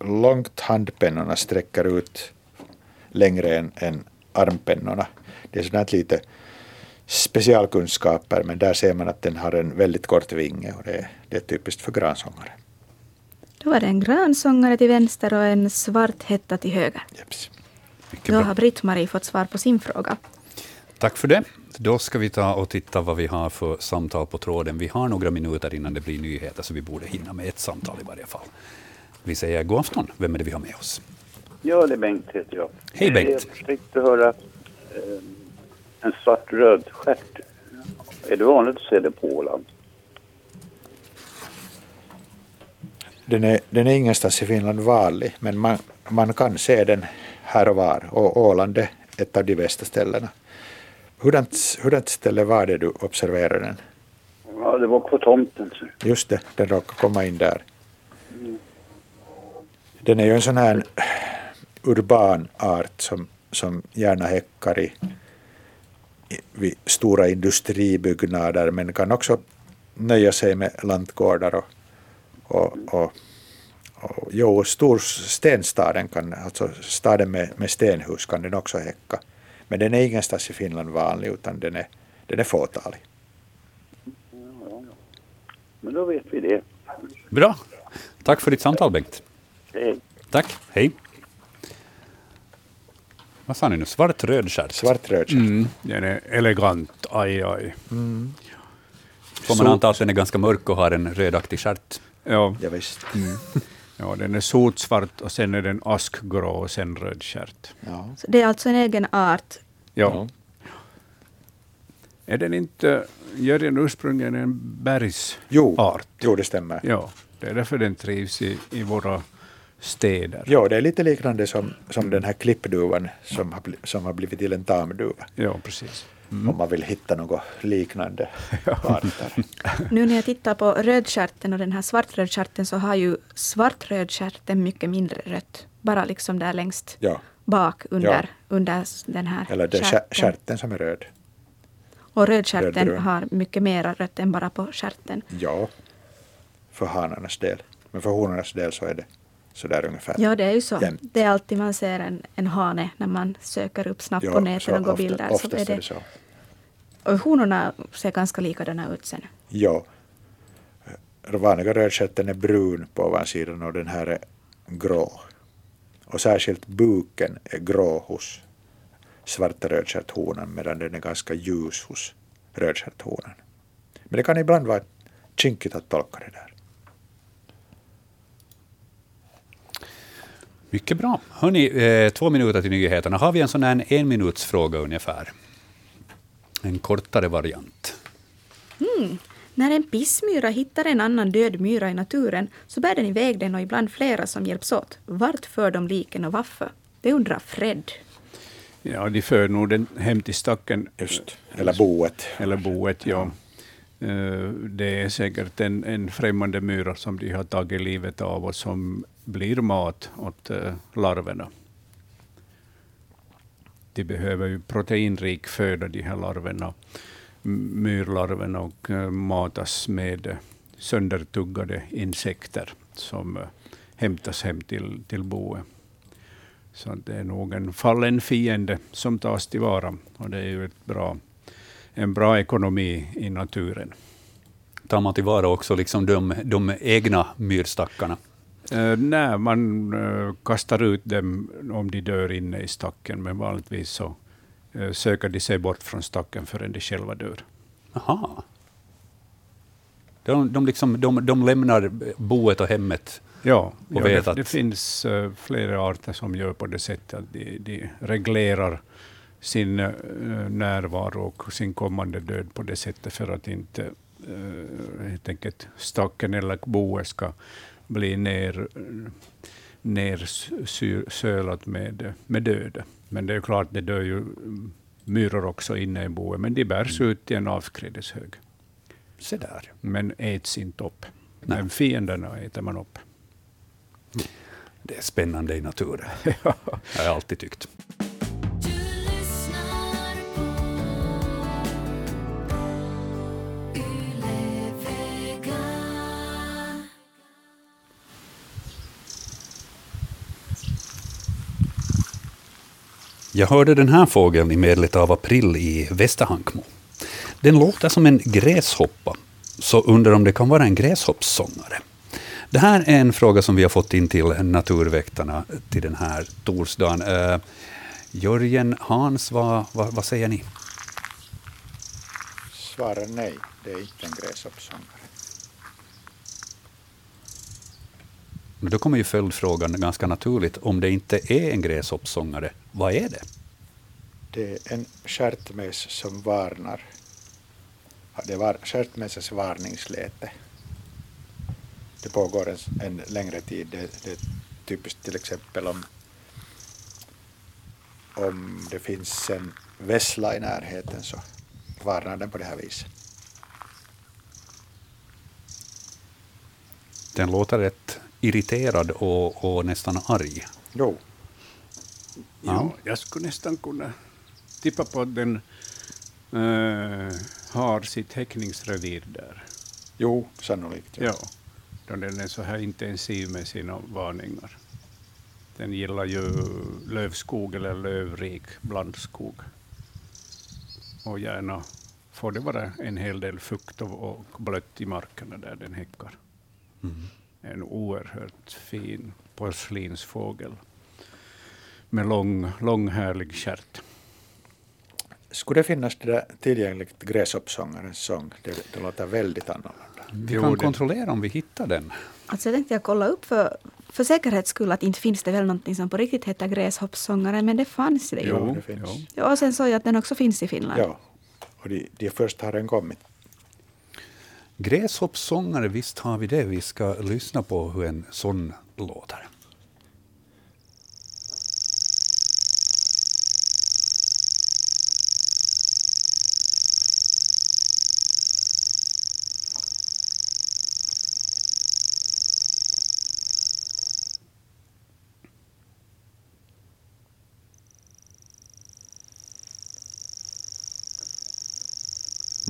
långt handpennorna sträcker ut längre än, än armpennorna. Det är sådant lite specialkunskaper men där ser man att den har en väldigt kort vinge och det är, det är typiskt för gransångare. Då var det en grönsångare till vänster och en svart hetta till höger. Jeps. Mycket Då bra. har Britt-Marie fått svar på sin fråga. Tack för det. Då ska vi ta och titta vad vi har för samtal på tråden. Vi har några minuter innan det blir nyheter, så vi borde hinna med ett samtal i varje fall. Vi säger god afton. Vem är det vi har med oss? Ja, det är Bengt heter jag. Hej, Bengt. Jag försökte höra eh, en svart-röd stjärt. Är det vanligt att se det på Åland? Den är, den är ingenstans i Finland vanlig, men man, man kan se den här och var. Och Åland är ett av de bästa ställena. Hurdant, hurdant ställe var det du observerade den? Ja, det var på tomten. Så. Just det, den råkade komma in där. Den är ju en sån här urban art som, som gärna häckar i, i, vid stora industribyggnader men kan också nöja sig med lantgårdar och, och, och, jo, storstenstaden kan, alltså staden med, med stenhus kan den också häcka. Men den är ingenstans i Finland vanlig utan den är, den är fåtalig. Men då vet vi det. Bra. Tack för ditt samtal, Bengt. Hej. Tack. Hej. Vad sa ni nu? Svart rödstjärt? Svart-röd Mm, den är elegant, aj aj. Får man anta att den är ganska mörk och har en rödaktig stjärt? Ja, Ja, visst. Ja, den är sotsvart och sen är den askgrå och sen rödstjärt. Ja. Så det är alltså en egen art. Ja. Är den inte Jörgen ursprungligen en bergsart? Jo, jo, det stämmer. Ja, det är därför den trivs i, i våra städer. Ja, det är lite liknande som, som den här klippduvan som har, som har blivit till en tamduva. Ja, precis. Om man vill hitta något liknande arter. Nu när jag tittar på rödstjärten och den här svartrödstjärten så har ju svartrödstjärten mycket mindre rött. Bara liksom där längst Ja, bak under, Ja. under den här eller den stjär- stjärten som är röd. Och rödstjärten har mycket mera rött än bara på stjärten. Ja, för hanarnas del. Men för honornas del så är det sådär ungefär. Ja, det är ju så. Jämt. Det är alltid man ser en, en hane när man söker upp snabbt Ja, på nätet och går ofta- bilder. Så är är det, det så. och honorna ser ganska likadana ut sen. Ja. Den vanliga rödstjärten är brun på ovansidan och den här är grå. Och särskilt buken är grå hos svarta rödstjärthonan medan den är ganska ljus hos rödstjärthonan. Men det kan ibland vara kinkigt att tolka det där. Mycket bra. Hörni, eh, två minuter till nyheterna. Har vi en sån här en minuts fråga ungefär? En kortare variant. När en pissmyra hittar en annan död myra i naturen så bär den iväg den och ibland flera som hjälps åt. Vart för de liken och varför? Det undrar Fred. Ja, de för nog den hem till stacken. Just. Eller boet. Eller boet, ja. Eh, Det är säkert en, en främmande myra som de har tagit livet av och som blir mat åt eh, larverna. De behöver ju proteinrik föda, de här larverna, myrlarverna, och eh, matas med eh, söndertuggade insekter som hämtas hem till, till boet. Så det är nog en fallen fiende som tas tillvara. Och det är ju ett bra, en bra ekonomi i naturen. Tar man tillvara också liksom de, de egna myrstackarna? Eh, nej, man eh, kastar ut dem om de dör inne i stacken, men vanligtvis så eh, söker de sig bort från stacken förrän de själva dör. Aha. De, de, liksom, de, de lämnar boet och hemmet. Ja, Och ja vet det, att- det finns flera arter som gör på det sättet att de, de reglerar sin närvaro och sin kommande död på det sättet för att inte helt enkelt stacken eller boet ska bli ner, med, med död. Men det är klart, det dör ju mm, myror också inne i boet, men de bärs ut i en avskrädeshög. Se där. Men äts inte upp. Nej. Men fienderna äter man upp. Det är spännande i naturen. Jag har alltid tyckt. Jag hörde den här fågeln i medlet av april i Västerhankmo. Den låter som en gräshoppa, så undrar om det kan vara en gräshoppssångare. Det här är en fråga som vi har fått in till Naturväktarna till den här torsdagen. Uh, Jörgen, Hans, vad, vad, vad säger ni? Svarar nej, det är inte en gräshoppssångare. Då kommer ju följdfrågan ganska naturligt. Om det inte är en gräshoppssångare, vad är det? Det är en stjärtmes som varnar. Det var stjärtmesens varningsläte. Det pågår en, en längre tid. Det, det är typiskt till exempel om, om det finns en vessla i närheten så varnar den på det här viset. Den låter rätt irriterad och, och nästan arg. Jo, Ja, jag skulle nästan kunna tippa på att den eh, har sitt häckningsrevir där. jo sannolikt. Ja, då den är så här intensiv med sina varningar. Den gillar ju lövskog eller lövrik blandskog. Och gärna får det vara en hel del fukt och, och blött i markerna där den häckar. En oerhört fin porslinsfågel med lång, lång härlig stjärt. Skulle det finnas det där tillgängligt gräshoppssångarens sång? Det, det låter väldigt annorlunda. Vi kan kontrollera om vi hittar den. Alltså jag tänkte jag kolla upp för, för säkerhets skull att inte finns det väl någonting som på riktigt heter gräshoppssångare, men det fanns det ju. Jo, Jo, det finns. jo. Ja, och sen såg jag att den också finns i Finland. Ja, och de, de först har den kommit. Gräshoppssångare, visst har vi det. Vi ska lyssna på hur en sån låter.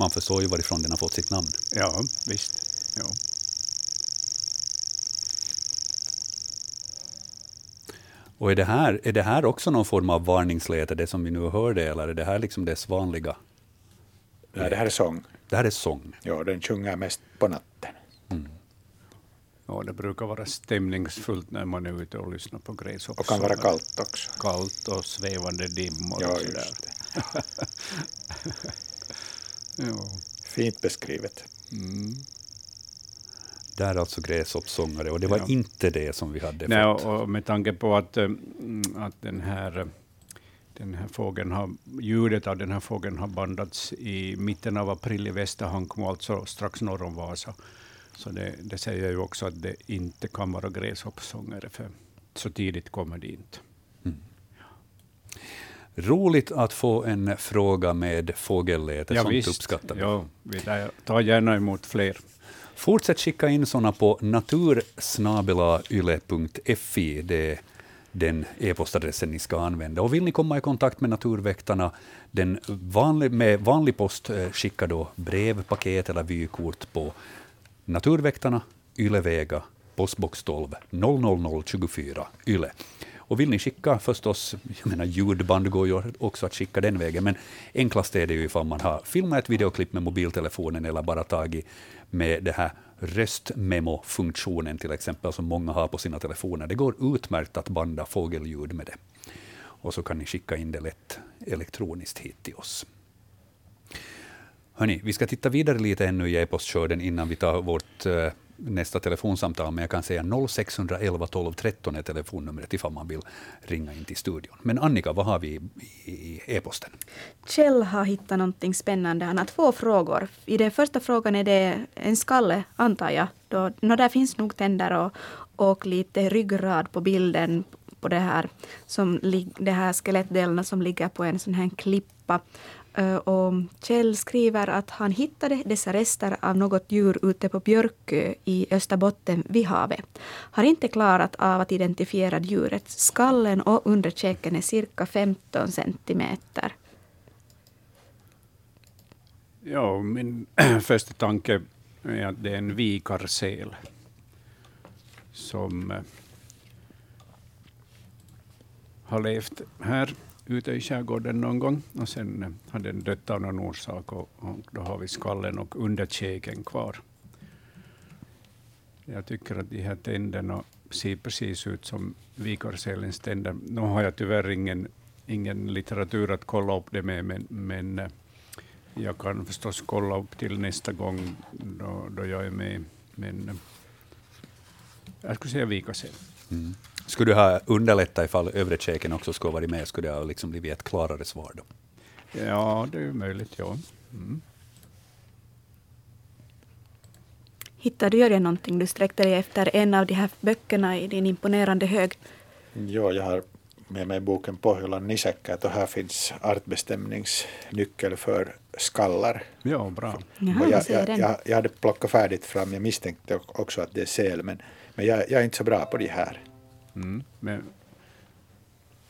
Man förstår ju varifrån den har fått sitt namn. Ja, visst. Ja. Och är det, här, är det här också någon form av varningsläte, det som vi nu hörde, eller är det här liksom dess vanliga? Nej, det här är sång. Det här är sång. Ja, den sjunger mest på natten. Ja, det brukar vara stämningsfullt när man är ute och lyssnar på gräshoppor. Och kan vara kallt också. Kallt och svävande dimmor Ja, och sådär. Ja. Fint beskrivet. Mm. Där är alltså gräshoppsångare, och det var Ja. inte det som vi hade Nej, fått. och, med tanke på att, eh, mm, att den här, eh, den här fågeln har, ljudet av den här fågeln har bandats i mitten av april i Västerhankmo, alltså strax norr om Vasa. Så det, det säger ju också att det inte kan vara gräshoppsångare, för så tidigt kommer det inte. Roligt att få en fråga med fågelläte, sånt uppskattar vi. Ja, vi tar- tar gärna emot fler. Fortsätt skicka in sådana på natursnabelayle.fi. Det är den e-postadressen ni ska använda. Och vill ni komma i kontakt med Naturväktarna den vanlig, med vanlig post, eh, skicka då brev, paket eller vykort på Naturväktarna, Ylevega, postbox 12 00024 Yle. Och vill ni skicka förstås, jag menar ljudband går ju också att skicka den vägen, men enklast är det ju ifall man har filmat ett videoklipp med mobiltelefonen eller bara tagit med det här röstmemo-funktionen till exempel, som många har på sina telefoner. Det går utmärkt att banda fågelljud med det. Och så kan ni skicka in det lätt elektroniskt hit till oss. Hörni, vi ska titta vidare lite ännu i e-postskörden innan vi tar vårt eh, nästa telefonsamtal, men jag kan säga 0611 12 13 är telefonnumret ifall man vill ringa in till studion. Men Annika, vad har vi i, e-posten? Kjell har hittat någonting spännande. Han har två frågor. I den första frågan är det en skalle, antar jag. Då, no, där finns nog tänder och, och lite ryggrad på bilden på det här, som, det här skelettdelarna som ligger på en sån här klippa. Och Kjell skriver att han hittade dessa rester av något djur ute på Björkö i Österbotten vid havet. Har inte klarat av att identifiera djuret. Skallen och underkäken är cirka 15 centimeter. Ja, min första tanke är att det är en vikarsel som eh, har levt här ute i skärgården någon gång och sen hade har den dött av någon orsak och, och då har vi skallen och underkäken kvar. Jag tycker att de här tänderna ser precis ut som vikarselens tänder. Nu har jag tyvärr ingen, ingen litteratur att kolla upp det med, men, men eh, jag kan förstås kolla upp till nästa gång då, då jag är med. Men eh, jag skulle säga vikarsel. Mm. Skulle du ha underlättat ifall övre käken också skulle ha varit med, skulle det ha liksom blivit ett klarare svar då? Ja, det är möjligt. Ja. Mm. Hittade du Jörgen någonting? Du sträckte dig efter en av de här böckerna i din imponerande hög. Ja, jag har med mig boken Pohjolan nisäkkäät och här finns artbestämningsnyckel för skallar. ja, bra. Jaha, jag, säger jag, den? jag, jag hade plockat färdigt fram, jag misstänkte också att det är säl, men, men jag, jag är inte så bra på de här. Mm. Men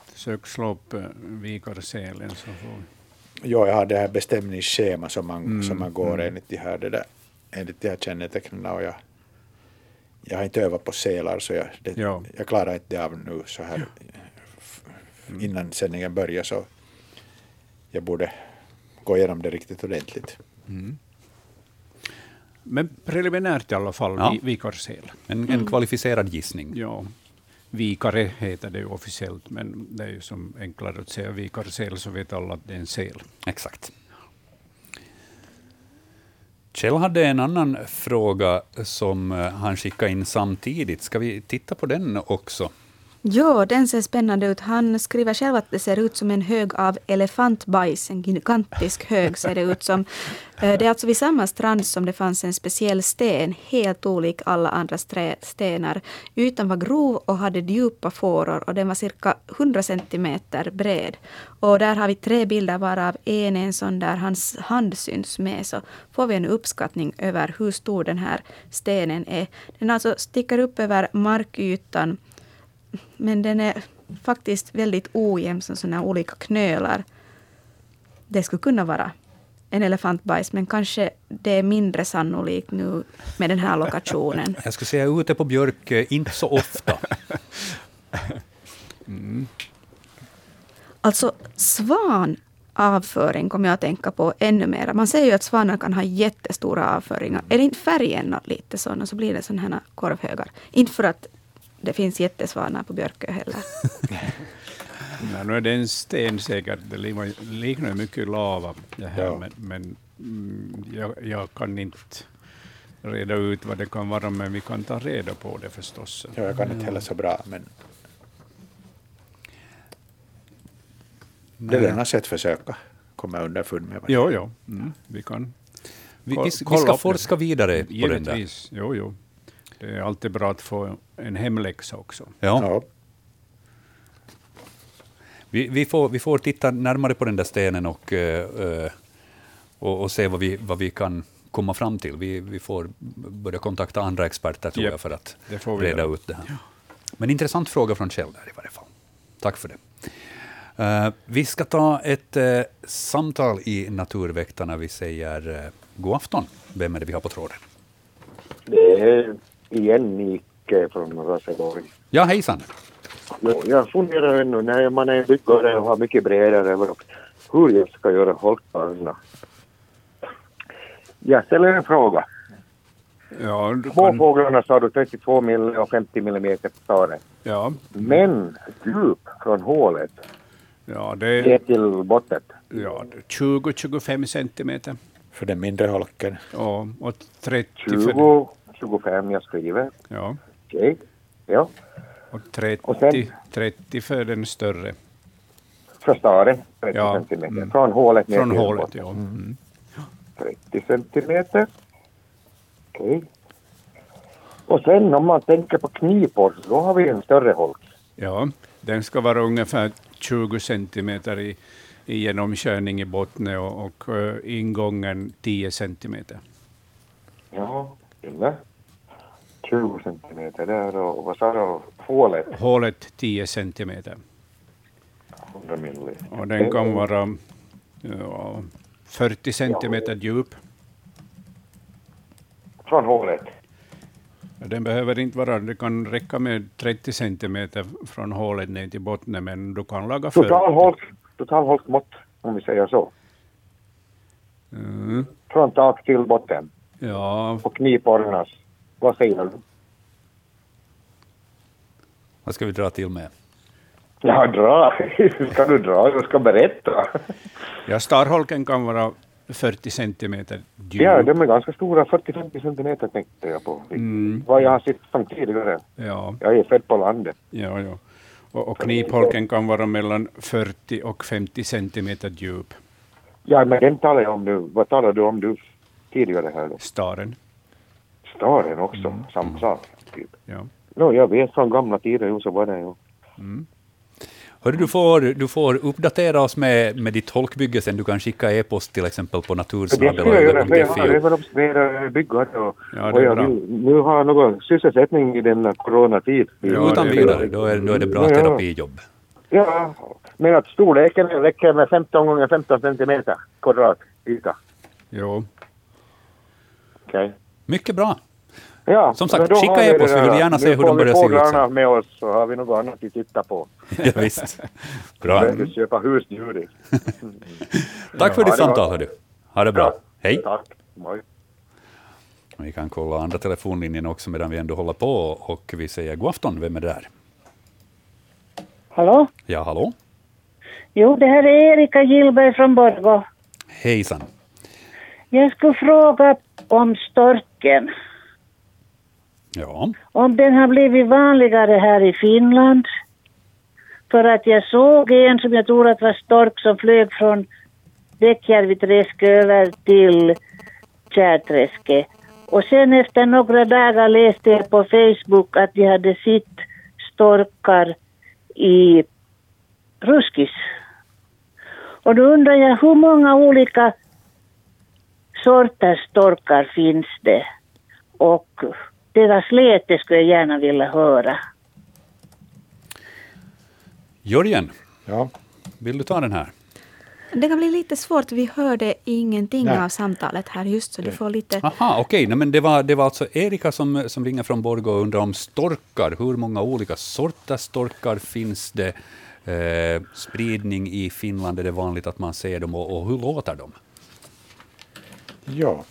försök slå upp eh, vikarselen så får Ja, jag har det här bestämningsschema som man, Mm, som man går mm. enligt de här, det där, enligt de här kännetecknen och jag, jag har inte övat på sälar så jag, det, Ja. jag klarar inte det av nu så här Mm. innan sändningen börjar så jag borde gå igenom det riktigt ordentligt. Mm. Men preliminärt i alla fall, Ja. vi, vikarsel. En, en kvalificerad gissning. Ja, vikare heter det ju officiellt, men det är ju som enklare att säga vikarsel så vet alla att det är en sel. Exakt. Kjell hade en annan fråga som eh, han skickade in samtidigt. Ska vi titta på den också? Ja, den ser spännande ut. Han skriver själv att det ser ut som en hög av elefantbajs. En gigantisk hög ser det ut som. Eh, det är alltså vid samma strand som det fanns en speciell sten, helt olik alla andra stenar. Ytan var grov och hade djupa fåror och den var cirka 100 centimeter bred. Och där har vi tre bilder varav en är en sån där hans hand syns med. Så får vi en uppskattning över hur stor den här stenen är. Den alltså sticker upp över markytan men den är faktiskt väldigt ojämn som sådana olika knölar. Det skulle kunna vara en elefantbajs, men kanske det är mindre sannolikt nu med den här lokationen. Jag skulle säga ute på Björk, eh, inte så ofta. Alltså svanavföring kommer jag att tänka på ännu mer. Man säger ju att svanar kan ha jättestora avföringar. Är det inte färgen lite och så blir det sådana här korvhögar? Inte för att det finns jättesvanar på Björkö heller. Nej, nu är det en sten säkert. Det liknar- mycket lava. Det här, Ja. Men, men mm, jag, jag kan inte reda ut vad det kan vara, men vi kan ta reda på det förstås. Ja, jag kan inte heller så bra, men det lönar sig att försöka komma underfund med vad det Jo, jo. Mm, vi kan Vi, vi, vi ska upp forska vidare på den där. givetvis. Jo, jo. Det är alltid bra att få en hemläxa också. Ja. Ja, Vi, vi, får, vi får titta närmare på den där stenen och, eh, och, och se vad vi, vad vi kan komma fram till. Vi, vi får börja kontakta andra experter tror Japp, jag för att reda göra. ut det här. Men intressant fråga från Kjell där i varje fall. Tack för det. Eh, vi ska ta ett eh, samtal i Naturväktarna. Vi säger uh, god afton. Vem är det vi har på tråden? Det är igen Micke från Raseborg. Ja, hejsan. Jo, Jag funderar ännu när man är byggare och har mycket bredare överlopp, hur jag ska göra holkbanorna. Jag ställer en fråga. Ja, du Två kan, fåglarna sa du 32 mm och 50 mm på staren. ja, Men djup från hålet ja, det ner är till botten. ja, 20-25 centimeter. för den mindre holken. Ja, och 30 för, 20, 25 jag skriver. ja, Okej. Ja. och 30, Och sen- 30 för den större. För staren 30 Ja, centimeter. mm. Från hålet ner Från hålet, botten. ja. Mm. 30 centimeter. Okej. Och sen om man tänker på knipor, då har vi en större holk. Ja, den ska vara ungefär 20 centimeter i, i genomkörning i botten och, och eh, ingången 10 centimeter. Ja, eller? 20 centimeter där och vad sa du? Hålet Hålet 10 centimeter. 100 milli. Och den kan vara ja, 40 centimeter djup. Från hålet. Den behöver inte vara, det kan räcka med 30 centimeter från hålet ner till botten, men du kan laga för. Total holk, total holkmått, om vi säger så. Mm. Från tak till botten. Ja, Och knipornas. Vad säger du? Vad ska vi dra till med? Ja, dra. ska du dra? Jag ska berätta. ja, starholken kan vara 40 centimeter djup. Ja, de är ganska stora. 40-50 centimeter tänkte jag på. Mm. Vad jag har sett som tidigare. Ja, Jag är född på landet. ja, ja. Och, och knipholken kan vara mellan 40 och 50 centimeter djup. Ja, men den talar jag om nu. Vad talar du om du tidigare här då? Staren. Staren också, samma sak. Typ. Ja. No, jag vet från gamla tider ju så var det ju. Hörru, du, får, du får uppdatera oss med, med ditt holkbygge sen. Du kan skicka e-post till exempel på skulle jag göra, jag har även observerat byggare och, Ja, och jag vill nu har någon sysselsättning i denna coronatid. Ja, Utan vidare, då är, då är det bra Ja, terapijobb. Ja, men att storleken räcker med 15 gånger 15 centimeter kvadrat yta. Jo. Okej. Mycket bra. Ja, Som sagt, skicka vi e-post, det vi vill gärna se Nu hur får de vi börjar se ut fåglarna sen. med oss så har vi något annat att titta på. Ja, visst. Bra. Behöver köpa husdjur. Tack för Ja, ditt samtal, hördu. Ha det bra. Hej. Tack. Hej. Vi kan kolla andra telefonlinjen också medan vi ändå håller på och vi säger god afton. Vem är det där? Hallå? Ja, hallå? Jo, det här är Erika Gillberg från Borgå. Hejsan. Jag skulle fråga om storken. Ja, Om den har blivit vanligare här i Finland. För att jag såg en som jag tror att var stork som flög från Däckjärviträsk över till Kärrträsket. Och sen efter några dagar läste jag på Facebook att de hade sett storkar i Ruskis. Och då undrar jag hur många olika sorters storkar finns det? Och deras läte skulle jag gärna vilja höra. Jörgen, Ja. vill du ta den här? Det kan bli lite svårt, vi hörde ingenting Nej. av samtalet här just, så du får lite... Aha, okej. Men det, var, det var alltså Erika som, som ringer från Borgå och undrar om storkar. Hur många olika sorters storkar finns det? eh, spridning i Finland? Är det vanligt att man ser dem och, och hur låter de? Ja,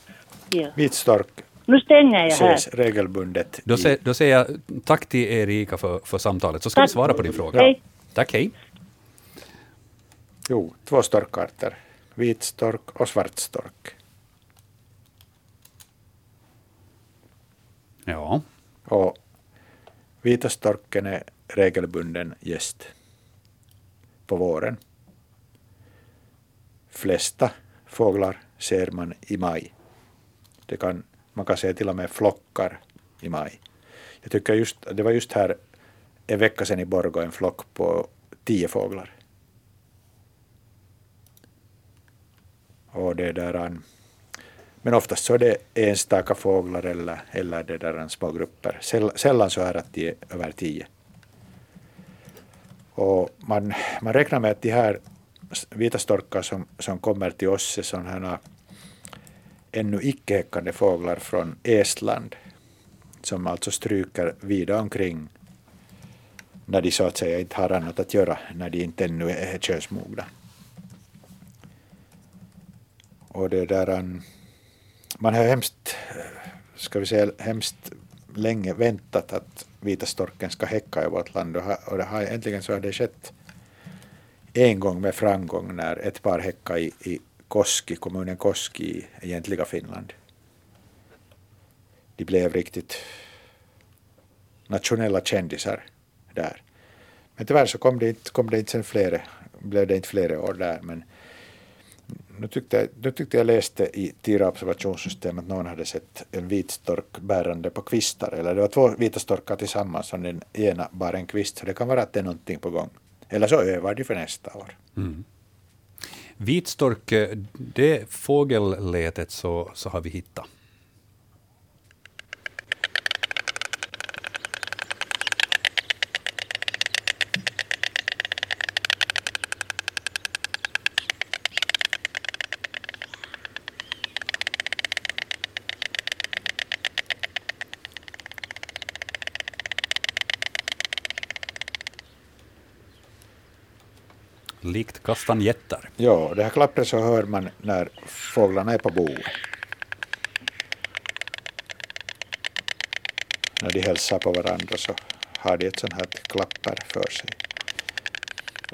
Ja. vitstork Nu stänger jag här. regelbundet. Då, sä, då säger jag tack till Erika för, för samtalet, så ska vi Tack. svara på din fråga. Hej. Tack, hej. Jo, två storkarter. Vitstork och svartstork. Ja, Och vita storken är regelbunden gäst på våren. Flesta fåglar ser man i maj. Det kan, man kan se till och med flockar i maj. Jag tycker just, det var just här en vecka sedan i Borgå en flock på tio fåglar. Och det där, men oftast så är det enstaka fåglar eller, eller det där små grupper. Säll- Sällan så är att de är över tio. Och man, man räknar med att de här vitastorkar vita storkar som, som kommer till oss är sådana här ännu icke häckande fåglar från Estland som alltså stryker vida omkring när de så att säga inte har annat att göra, när de inte ännu är könsmogna. Och det där, um, man har hemskt, eh, ska vi säga, hemskt länge väntat att vita storken ska häcka i vårt land och, ha, och det har, äntligen så har det skett en gång med framgång när ett par häckade i, i Koski, kommunen Koski i egentliga Finland. De blev riktigt nationella kändisar där. Men tyvärr så kom det inte, kom det inte sen flera, blev det inte flera år där. Men nu tyckte, jag, nu tyckte jag läste i Tira observationssystem att någon hade sett en vit stork bärande på kvistar. Eller det var två vita storkar tillsammans som den ena bar en kvist. Så det kan vara att det är någonting på gång. Eller så övar de för nästa år. Mm. Vitstork, det fågellätet så, så har vi hittat. Likt kastanjetter. Ja, det här klappret så hör man när fåglarna är på boet. När de hälsar på varandra så har de ett sånt här klapper för sig.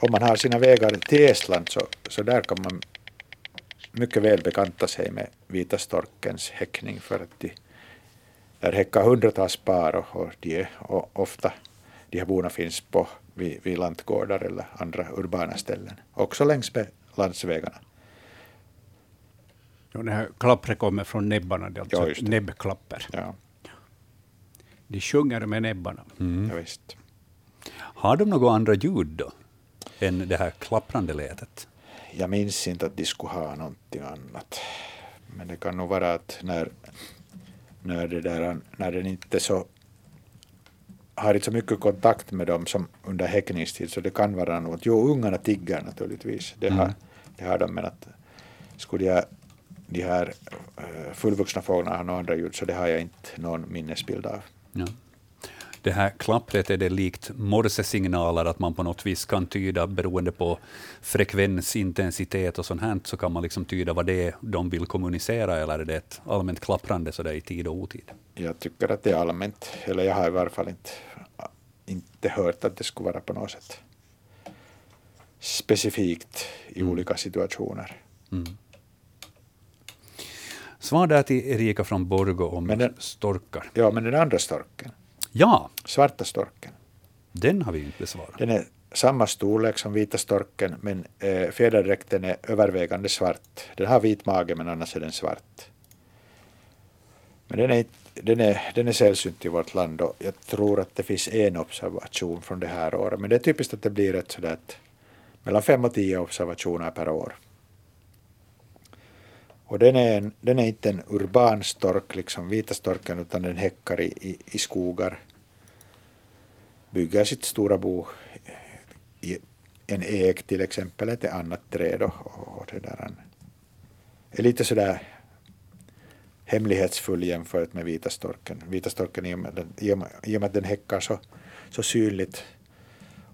Om man har sina vägar till Estland så, så där kan man mycket väl bekanta sig med vita storkens häckning för att de där häckar hundratals par och, och de är och ofta de här borna finns på vid, vid lantgårdar eller andra urbana ställen. Också längs med landsvägarna. Ja, det här klappret kommer från näbbarna, det är alltså Ja, näbbklapper. Ja, De sjunger med näbbarna. Mm. ja visst. Har de några andra ljud då? Än det här klapprande letet? Jag minns inte att de skulle ha någonting annat. Men det kan nog vara att när, när, det där, när den inte så har inte så mycket kontakt med dem som under häckningstid så det kan vara något. Jo, ungarna tigger naturligtvis. Det har, det har de, men att skulle jag, de här eh, fullvuxna fåglarna ha några andra ljud så det har jag inte någon minnesbild av. Ja. Det här klappret, är det likt morsesignaler, att man på något vis kan tyda, beroende på frekvens, intensitet och sånt här, så kan man liksom tyda vad det är de vill kommunicera, eller är det ett allmänt klapprande så där i tid och otid? Jag tycker att det är allmänt, eller jag har i varje fall inte, inte hört att det skulle vara på något sätt specifikt i olika situationer. Svar där till Erika från Borgå om den- storkar. Ja, men den andra storken, Ja, svarta storken, den har vi inte besvarat. den är samma storlek som vita storken, men eh, fjäderdräkten är övervägande svart. Den har vit mage, men annars är den svart. Men den är, den är, den är sällsynt i vårt land och jag tror att det finns en observation från det här året. Men det är typiskt att det blir ett sådär att mellan fem och tio observationer per år. Och den är, en, den är inte en urban stork, liksom vita storken, utan den häckar i, i, i skogar. Bygger sitt stora bo i en ek till exempel, ett annat träd och, och det där. är lite sådär hemlighetsfull jämfört med vita storken. Vita storken i och med, den, i och med, i och med att den häckar så, så synligt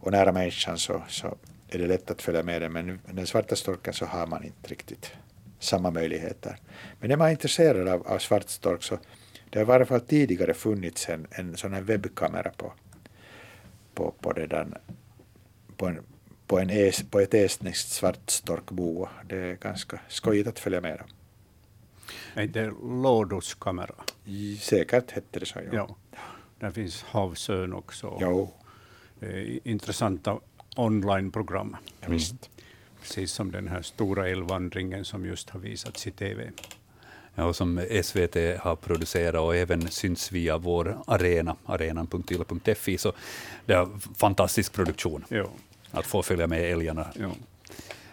och nära människan så, så är det lätt att följa med den. Men den svarta storken så har man inte riktigt samma möjligheter. Men är man intresserad av, av svart stork så det har i varje fall tidigare funnits en, en sån här webbkamera på, på, på, det där, på, en, på, en es, på ett estniskt svartstorkbo. Det är ganska skojigt att följa med. Är det lådoskamera? I- Säkert hette det så. Ja. Ja. Där finns Havsön också. Jo, Intressanta online-program. ja, visst. Precis som den här stora älvvandringen som just har visats i TV. Och som SVT har producerat och även syns via vår arena, arenan.yle.fi. Så det är en fantastisk produktion Ja, att få följa med älgarna ja.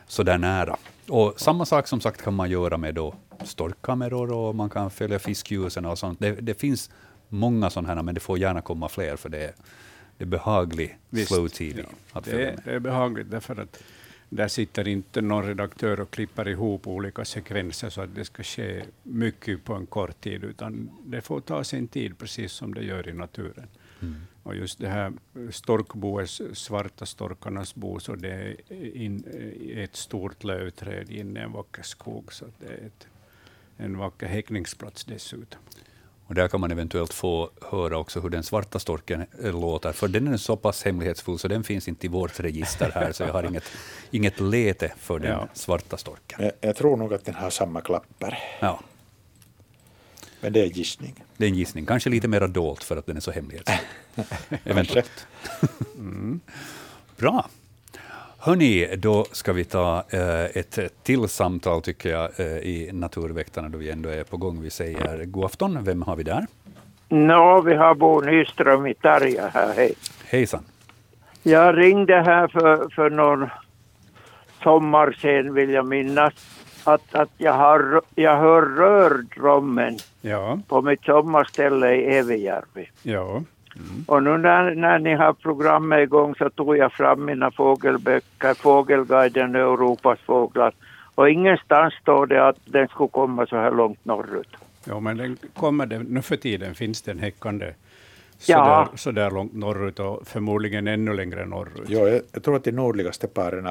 så där nära. Och samma sak som sagt kan man göra med då storkkameror och man kan följa fiskljusen och sånt. Det, det finns många sådana här, men det får gärna komma fler för det är, det är behaglig Visst, slow TV ja. att Det följa är, med. det är behagligt därför att där sitter inte någon redaktör och klipper ihop olika sekvenser så att det ska ske mycket på en kort tid, utan det får ta sin tid precis som det gör i naturen. Mm. Och just det här storkboet, svarta storkarnas bo, så det är in, ett stort lövträd inne i en vacker skog, så det är ett, en vacker häckningsplats dessutom. Och där kan man eventuellt få höra också hur den svarta storken eh, låter, för den är så pass hemlighetsfull så den finns inte i vårt register här, så jag har inget, inget lete för den Ja. svarta storken. Jag, jag tror nog att den har samma klapper. Ja, Men det är gissning. det är en gissning. Kanske lite mer dolt för att den är så hemlighetsfull. Eventuellt. Mm. Bra. Hörni, då ska vi ta eh, ett till samtal tycker jag eh, i Naturväktarna då vi ändå är på gång. Vi säger god afton. Vem har vi där? Nå, vi har Bo Nyström i Tarja här. Hej. Hejsan. Jag ringde här för, för någon sommar sedan vill jag minnas. Att, att jag, har, jag hör rördrommen Ja, på mitt sommarställe i Evijärvi. ja. Och nu när, när ni har programmet igång så tog jag fram mina fågelböcker, Fågelguiden och Europas fåglar. Och ingenstans står det att den skulle komma så här långt norrut. Ja, men den kommer det, nu för tiden finns den häckande så, Ja. där, så där långt norrut och förmodligen ännu längre norrut. Jo, jag, jag tror att de nordligaste paren,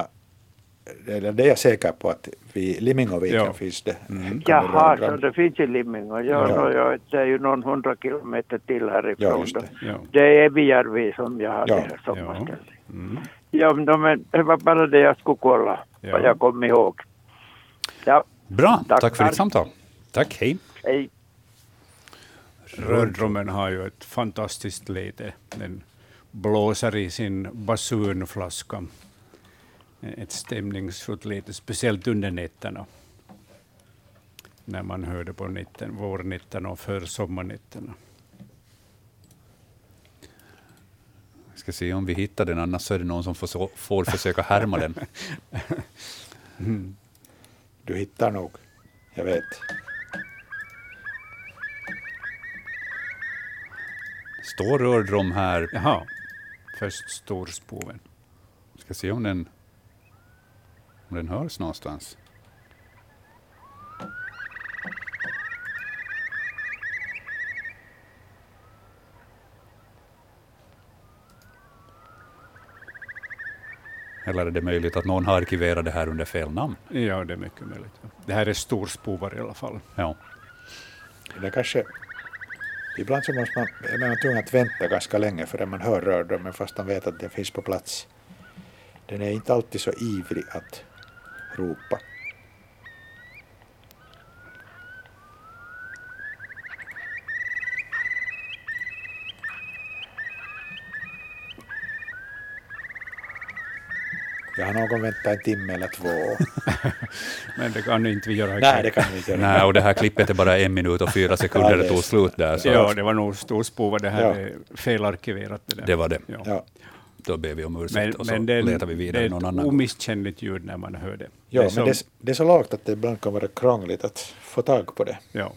eller det är jag säker på att vid Limingoviken Ja. finns det. häckande Jaha, så det finns i Limmingo. Ja, Ja. ja, det är ju någon hundra kilometer till härifrån. Ja, det. Ja. Det är Evijärvi som jag har Ja. det här sommarstället. Mm. Ja, men, de- men det var bara det jag skulle kolla, Ja. vad jag kom ihåg. Ja, Bra, tack, Tack, för ditt samtal. Tack, hej. hej. Rördrommen har ju ett fantastiskt lete. Den blåser i sin basunflaska. Ett stämningsfullt lete, speciellt under nätterna. När man hör det på nätten, vårnätterna och försommarnätterna. Vi ska se om vi hittar den, annars så är det någon som får, får försöka härma den. Du hittar nog. Jag vet. Står rördrom här. Jaha, först storspoven. Ska se om den, om den hörs någonstans. Eller är det möjligt att någon har arkiverat det här under fel namn? Ja, det är mycket möjligt. Det här är storspovar i alla fall. Ja. Det kanske, ibland så måste man, är man tvungen att vänta ganska länge förrän man hör rördrömmen fast man vet att den finns på plats. Den är inte alltid så ivrig att ropa. Jag har någon väntat en timme eller två. Men det kan inte vi göra. Nej, det kan vi inte göra. Nej, och det här klippet är bara en minut och fyra sekunder, det tog slut där. Så Ja, det var nog storspovar. Det här Ja. är felarkiverat. Det, där. det var det. Ja. Ja. Då ber vi om ursäkt Men, och så men det, är- letar vi det vidare är någon ett annan gång. omisskännligt ljud när man hör det. Ja, det är men som, det, är- det är så lågt att det ibland kan vara krångligt att få tag på det. ja.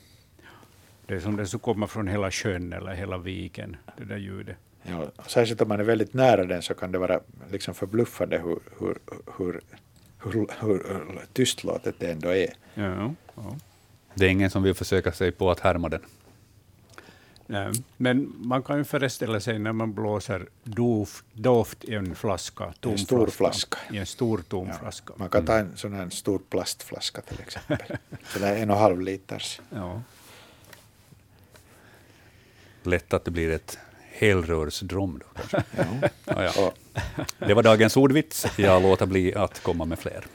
det är som det som kommer från hela sjön eller hela viken, det där ljudet. Ja, särskilt om man är väldigt nära den så kan det vara liksom förbluffande hur, hur, hur, hur, hur, hur tystlåtet det ändå är. Ja, ja. Det är ingen som vill försöka sig på att härma den. Nej, men man kan ju föreställa sig när man blåser doft, doft i en flaska, tom En stor flaska. I en stor tom Ja, flaska. Man kan ta en sån här stor plastflaska till exempel. Så det är en och halv liters. Ja. Lätt att det blir ett helrörsdrom då kanske. Ja. Ja, ja. Det var dagens ordvits. Jag låter bli att komma med fler.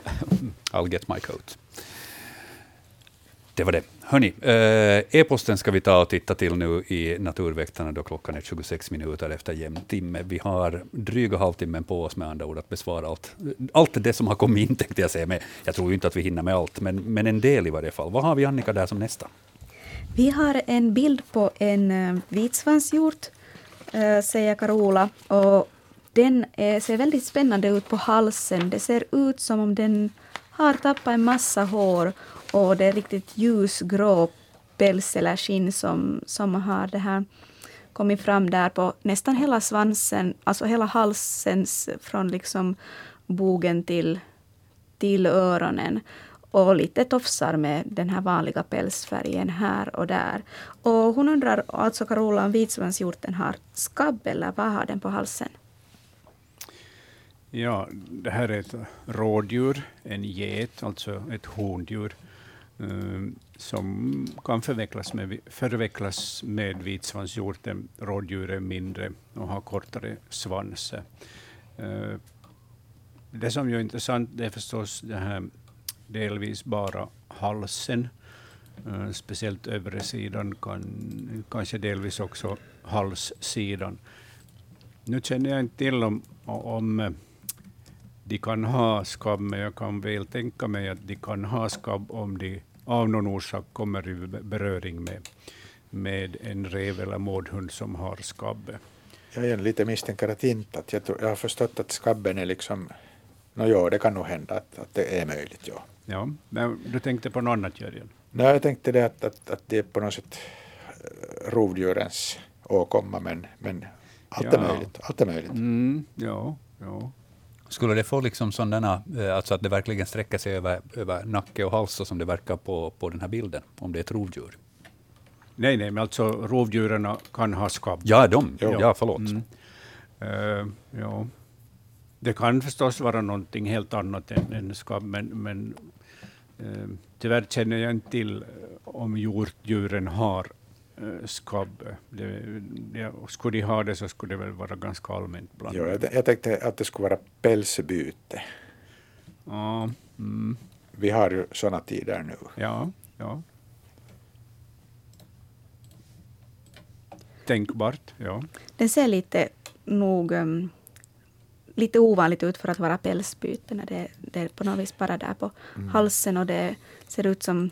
I'll get my coat. Det var det. Hörni, eh, e-posten ska vi ta och titta till nu i Naturväktarna då klockan är 26 minuter efter jämn timme. Vi har dryga halvtimmen på oss med andra ord att besvara allt, allt det som har kommit in tänkte jag säga. Men jag tror ju inte att vi hinner med allt, men, men en del i varje fall. Vad har vi Annika där som nästa? Vi har en bild på en eh, vitsvanshjort, eh, säger Carola. Och den ser väldigt spännande ut på halsen. Det ser ut som om den har tappat en massa hår och det är riktigt ljusgrå päls eller skinn som, som har det här kommit fram där på nästan hela svansen, alltså hela halsen från liksom bogen till, till öronen och lite tofsar med den här vanliga pälsfärgen här och där. Och hon undrar alltså Carola om vitsvanshjorten har skabb eller vad har den på halsen? Ja, det här är ett rådjur, en get, alltså ett hondjur, Eh, som kan förvecklas med, förvecklas med vitsvanshjorten. Rådjur är mindre och har kortare svans. Eh, det som är intressant det är förstås det här delvis bara halsen, eh, speciellt övre sidan, kan, kanske delvis också halssidan. Nu känner jag inte till om, om de kan ha skabb, men jag kan väl tänka mig att de kan ha skabb om de av någon orsak kommer i beröring med, med en rev eller mårdhund som har skabb. jag är lite misstänker att inte. Att jag, tror, jag har förstått att skabben är liksom... Nå jo, det kan nog hända att, att det är möjligt. Ja. Ja, men du tänkte på något annat, Jörgen? Nej, jag tänkte det att, att, att det är på något sätt eh, rovdjurens åkomma, men, men allt är Ja. möjligt. Allt är möjligt. Mm, ja, ja. Skulle det få liksom sådana, eh, alltså att det verkligen sträcker sig över, över nacke och hals så som det verkar på, på den här bilden, om det är ett rovdjur? Nej, nej, men alltså rovdjuren kan ha skabb. Ja, de. Jo. Ja, förlåt. Mm. Eh, ja. Det kan förstås vara någonting helt annat än, än skabb, men, men eh, tyvärr känner jag inte till om hjortdjuren har skabb. Det, det, skulle de ha det så skulle det väl vara ganska allmänt bland Jo, jag, jag tänkte att det skulle vara pälsbyte. Ja, mm, Vi har ju sådana tider nu. ja, ja. Tänkbart, ja. Den ser lite nog um, lite ovanligt ut för att vara pälsbyte när det, det är på något vis bara där på halsen och det ser ut som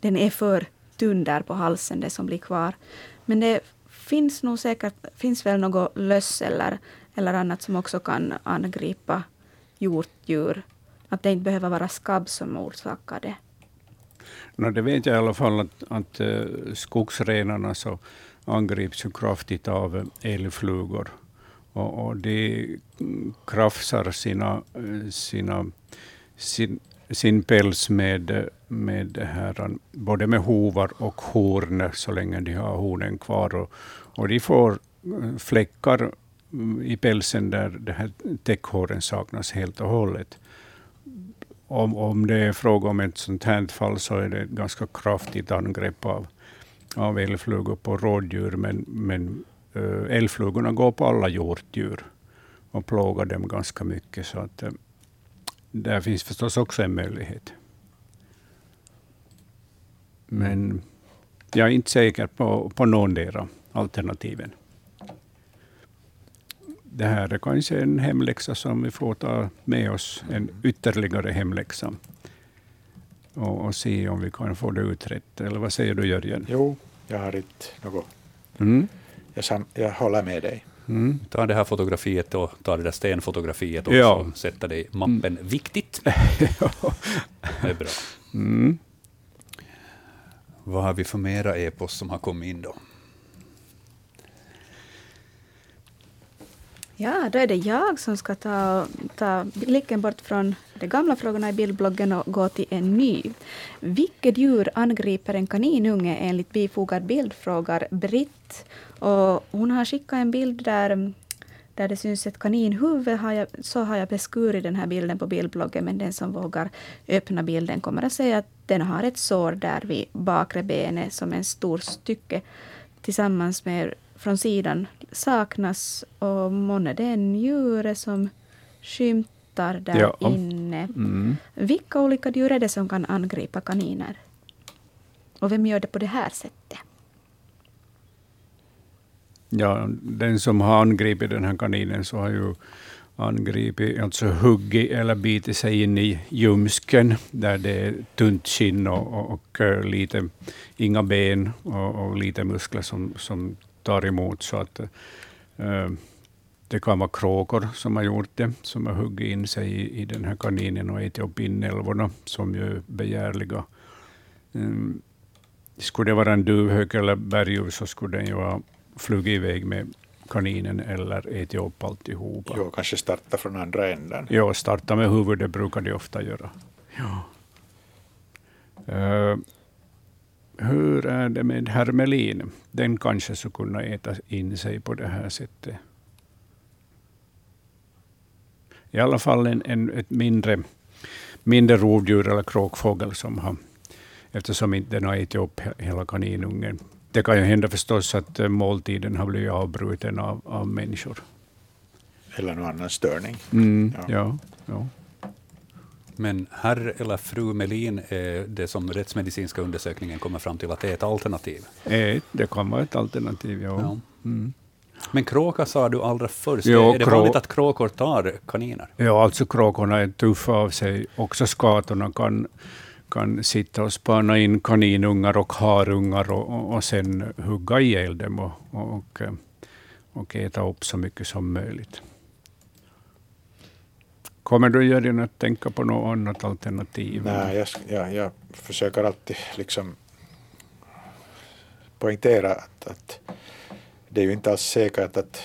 den är för tunn på halsen, det som blir kvar. Men det finns nog säkert, finns väl något löss eller, eller annat som också kan angripa hjortdjur. Att det inte behöver vara skabb som orsakar det. No, det vet jag i alla fall att, att eh, skogsrenarna så angrips ju kraftigt av älgflugor. Och, och de krafsar sina, eh, sina, sin, sin päls med, eh, med det här, både med hovar och horn så länge de har hornen kvar. Och, och de får eh, fläckar mm, i pälsen där det här täckhåren saknas helt och hållet om, om det är fråga om ett sånt här fall så är det ett ganska kraftigt angrepp av, av älgflugor på rådjur, men, men eh, älgflugorna går på alla hjortdjur och plågar dem ganska mycket. Så att, eh, där finns förstås också en möjlighet. Men jag är inte säker på, på någondera alternativen. Det här är kanske en hemläxa som vi får ta med oss, en ytterligare hemläxa. Och, och se om vi kan få det utrett. Eller vad säger du Jörgen? Jo, jag har inte något. Mm. Jag, sam, jag håller med dig. Mm. Ta det här fotografiet och ta det där stenfotografiet också Ja. och sätta det i mappen viktigt. Det är bra. Mm. Vad har vi för mera e-post som har kommit in då? Ja, då är det jag som ska ta, ta blicken bort från de gamla frågorna i bildbloggen och gå till en ny. Vilket djur angriper en kaninunge enligt bifogad bild, frågar Britt. Och hon har skickat en bild där, där det syns ett kaninhuvud. Har jag, så har jag beskurit den här bilden på bildbloggen, men den som vågar öppna bilden kommer att se att den har ett sår där vid bakre benet som en stor stycke tillsammans med från sidan saknas. Och månne det är en djur som skymtar där Ja. inne. Mm. Vilka olika djur är det som kan angripa kaniner? Och vem gör det på det här sättet? Ja, den som har angripit den här kaninen så har ju angripit, alltså huggit eller bitit sig in i ljumsken där det är tunt skinn och, och, och eh, lite, inga ben och, och lite muskler som, som tar emot. Så att, äh, det kan vara kråkor som har gjort det, som har huggit in sig i, i den här kaninen och ätit upp inälvorna, som ju är begärliga. Mm. Skulle det vara en duvhök eller berguv så skulle den ju ha flugit iväg med kaninen eller ätit upp alltihopa. Jo, kanske starta från andra änden. Ja, starta med huvudet brukar de ofta göra. Ja. Eh, hur är det med hermelin? Den kanske skulle kunna äta in sig på det här sättet. I alla fall en, en, ett mindre, mindre rovdjur eller kråkfågel som har, eftersom inte den har ätit upp he- hela kaninungen. Det kan ju hända förstås att eh, måltiden har blivit avbruten av, av människor. Eller någon annan störning. Mm, Ja. ja. Ja, Men herr eller fru Melin är det som rättsmedicinska undersökningen kommer fram till att det är ett alternativ. Eh, Det kan vara ett alternativ, ja. Ja. Mm. Men kråka sa du allra först. Jo, är det krå- vanligt att kråkor tar kaniner? Ja, alltså kråkorna är tuffa av sig. Också skatorna kan, kan sitta och spana in kaninungar och harungar och, och, sen hugga ihjäl dem och, och, och, eh, och äta upp så mycket som möjligt. Kommer du Jörgen att tänka på något annat alternativ? Nej, jag, jag, jag försöker alltid liksom poängtera att, att det är ju inte alls säkert att,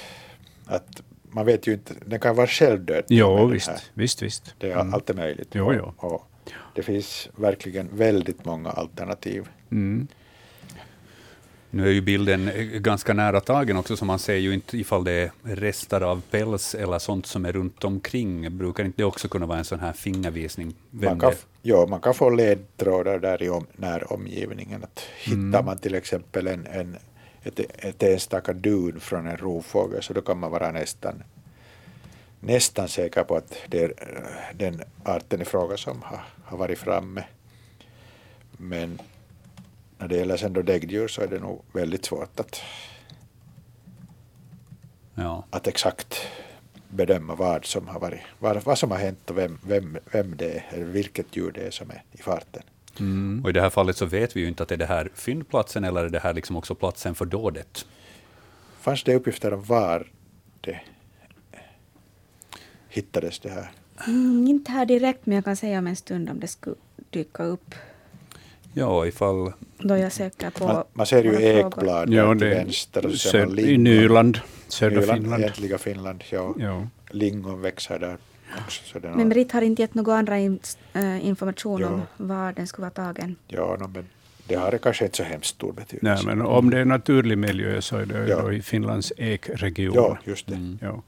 att man vet ju inte, den kan vara självdöd. Jo, visst, visst, visst. Det är Mm. alltid möjligt. Jo, jo. Och det finns verkligen väldigt många alternativ. Mm. Nu är ju bilden eh, ganska nära tagen också, så man ser ju inte ifall det är rester av päls eller sånt som är runt omkring. Brukar inte det också kunna vara en sån här fingervisning? Man kan, ja, man kan få ledtrådar där i om, när omgivningen. Att hittar man till exempel en, en, ett, ett enstaka dun från en rovfågel så då kan man vara nästan, nästan säker på att det är eh, den arten i fråga som har, har varit framme. Men när det gäller sen då däggdjur så är det nog väldigt svårt att, Ja. att exakt bedöma vad som har varit, vad, vad som har hänt och vem, vem, vem det är, eller vilket djur det är som är i farten. Mm. Och i det här fallet så vet vi ju inte att det är det här fyndplatsen eller är det här liksom också platsen för dådet. Fanns det uppgifter om var det hittades det här? Mm, inte här direkt, men jag kan säga om en stund om det skulle dyka upp. Ja, ifall... Då jag säker på Man, man ser ju ekblad Ja, till det vänster och så ser man sö- i. Nyland, södra Nyland, Finland. Egentliga Finland, ja. Ja. Lingon växer där också. Är Men någon- Britt har inte gett någon andra in, äh, information om Ja. var den skulle vara tagen. ja, no, men det har kanske inte så hemskt stor betydelse. Nej, men om det är naturlig miljö så är det Ja. då i Finlands ekregion. Ja, just det. Mm. Ja.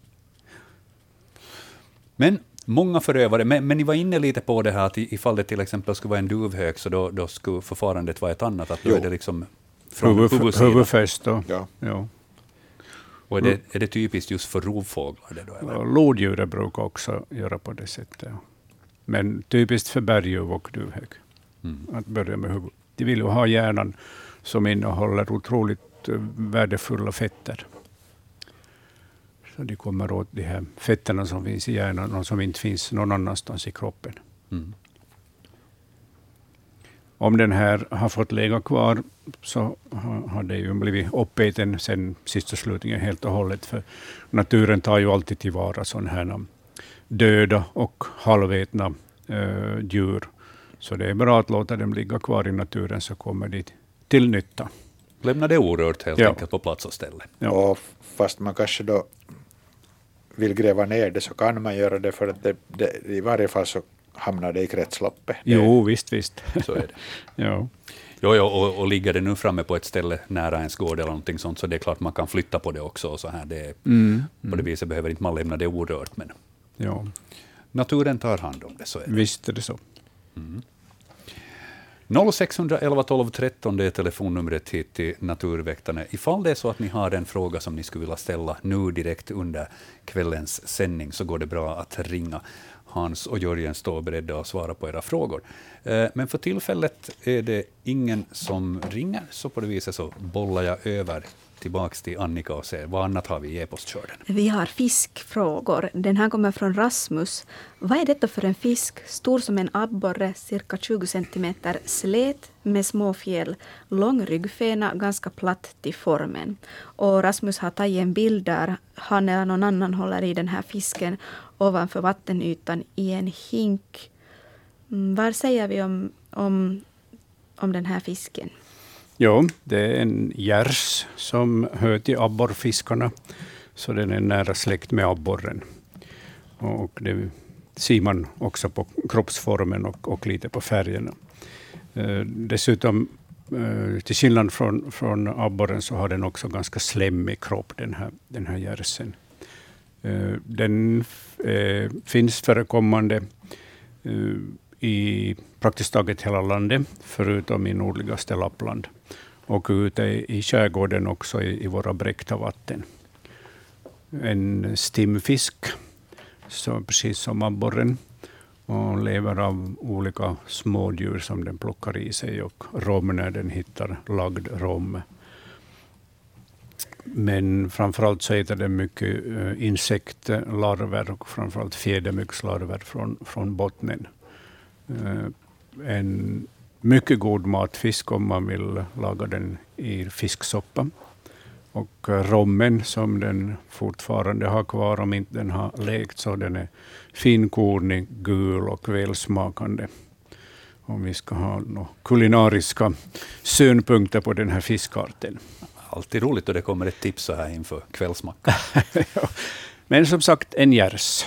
Men många förövare, men, men ni var inne lite på det här att i- ifall det till exempel skulle vara en duvhök så då, då skulle förfarandet vara ett annat, att då Jo. är det liksom från Huvud, först då. Ja. Ja. Och är det, är det typiskt just för rovfåglar? Det då, eller? Lodjuret brukar också göra på det sättet. ja. Men typiskt för berguv och duvhök. Mm. Att börja med huvud. De vill ju ha hjärnan som innehåller otroligt värdefulla fetter. De kommer åt de här fetterna som finns i hjärnan och som inte finns någon annanstans i kroppen. Mm. Om den här har fått lägga kvar så har det ju blivit uppäten sen sist och slutligen helt och hållet. För naturen tar ju alltid tillvara sådana här döda och halvätna eh, djur. Så det är bra att låta dem ligga kvar i naturen så kommer de till nytta. Lämna det orört helt Ja. enkelt på plats och ställe. Ja. Och fast man kanske då vill gräva ner det så kan man göra det för att det, det, i varje fall så hamnar det i kretsloppet. Jo, visst, visst. Så är det. ja. Jo, jo, och, och ligger det nu framme på ett ställe nära ens gård eller någonting sånt, så det är klart man kan flytta på det också. Och så här. Det, Mm, På det viset behöver inte man lämna det orört, men ja, naturen tar hand om det. Så är det. visst är det så. 0611 12 13 det är telefonnumret hit till Naturväktarna. Ifall det är så att ni har en fråga som ni skulle vilja ställa nu direkt under kvällens sändning, så går det bra att ringa. Hans och Jörgen står beredda att svara på era frågor. Eh, men för tillfället är det ingen som ringer, så på det viset så bollar jag över tillbaks till Annika och se vad annat har vi i e-postskörden. Vi har fiskfrågor. Den här kommer från Rasmus. Vad är detta för en fisk? Stor som en abborre, cirka 20 centimeter, slät med små fjäll, lång ryggfena, ganska platt till formen. Och Rasmus har tagit en bild där han eller någon annan håller i den här fisken ovanför vattenytan i en hink. Mm, vad säger vi om, om, om den här fisken? Jo, det är en gärs som hör till abborrfiskarna, så den är nära släkt med abborren. Och det ser man också på kroppsformen och, och lite på färgerna. Eh, dessutom, eh, till skillnad från, från abborren, så har den också ganska slemmig kropp, den här, den här gärsen. Eh, den eh, finns förekommande eh, i praktiskt taget hela landet, förutom i nordligaste Lappland. Och ute i skärgården också, i, i våra bräckta vatten. En stimfisk, så precis som abborren, och lever av olika smådjur som den plockar i sig och rom när den hittar lagd rom. Men framförallt så äter den mycket eh, insektlarver och framförallt fjädermyggslarver från, från bottnen. Eh, en mycket god matfisk om man vill laga den i fisksoppa. Och eh, rommen som den fortfarande har kvar, om inte den har lekt, så den är finkornig, gul och välsmakande. Om vi ska ha några kulinariska synpunkter på den här fiskarten. Alltid roligt och det kommer ett tips så här inför kvällsmackan. Men som sagt, en gärs,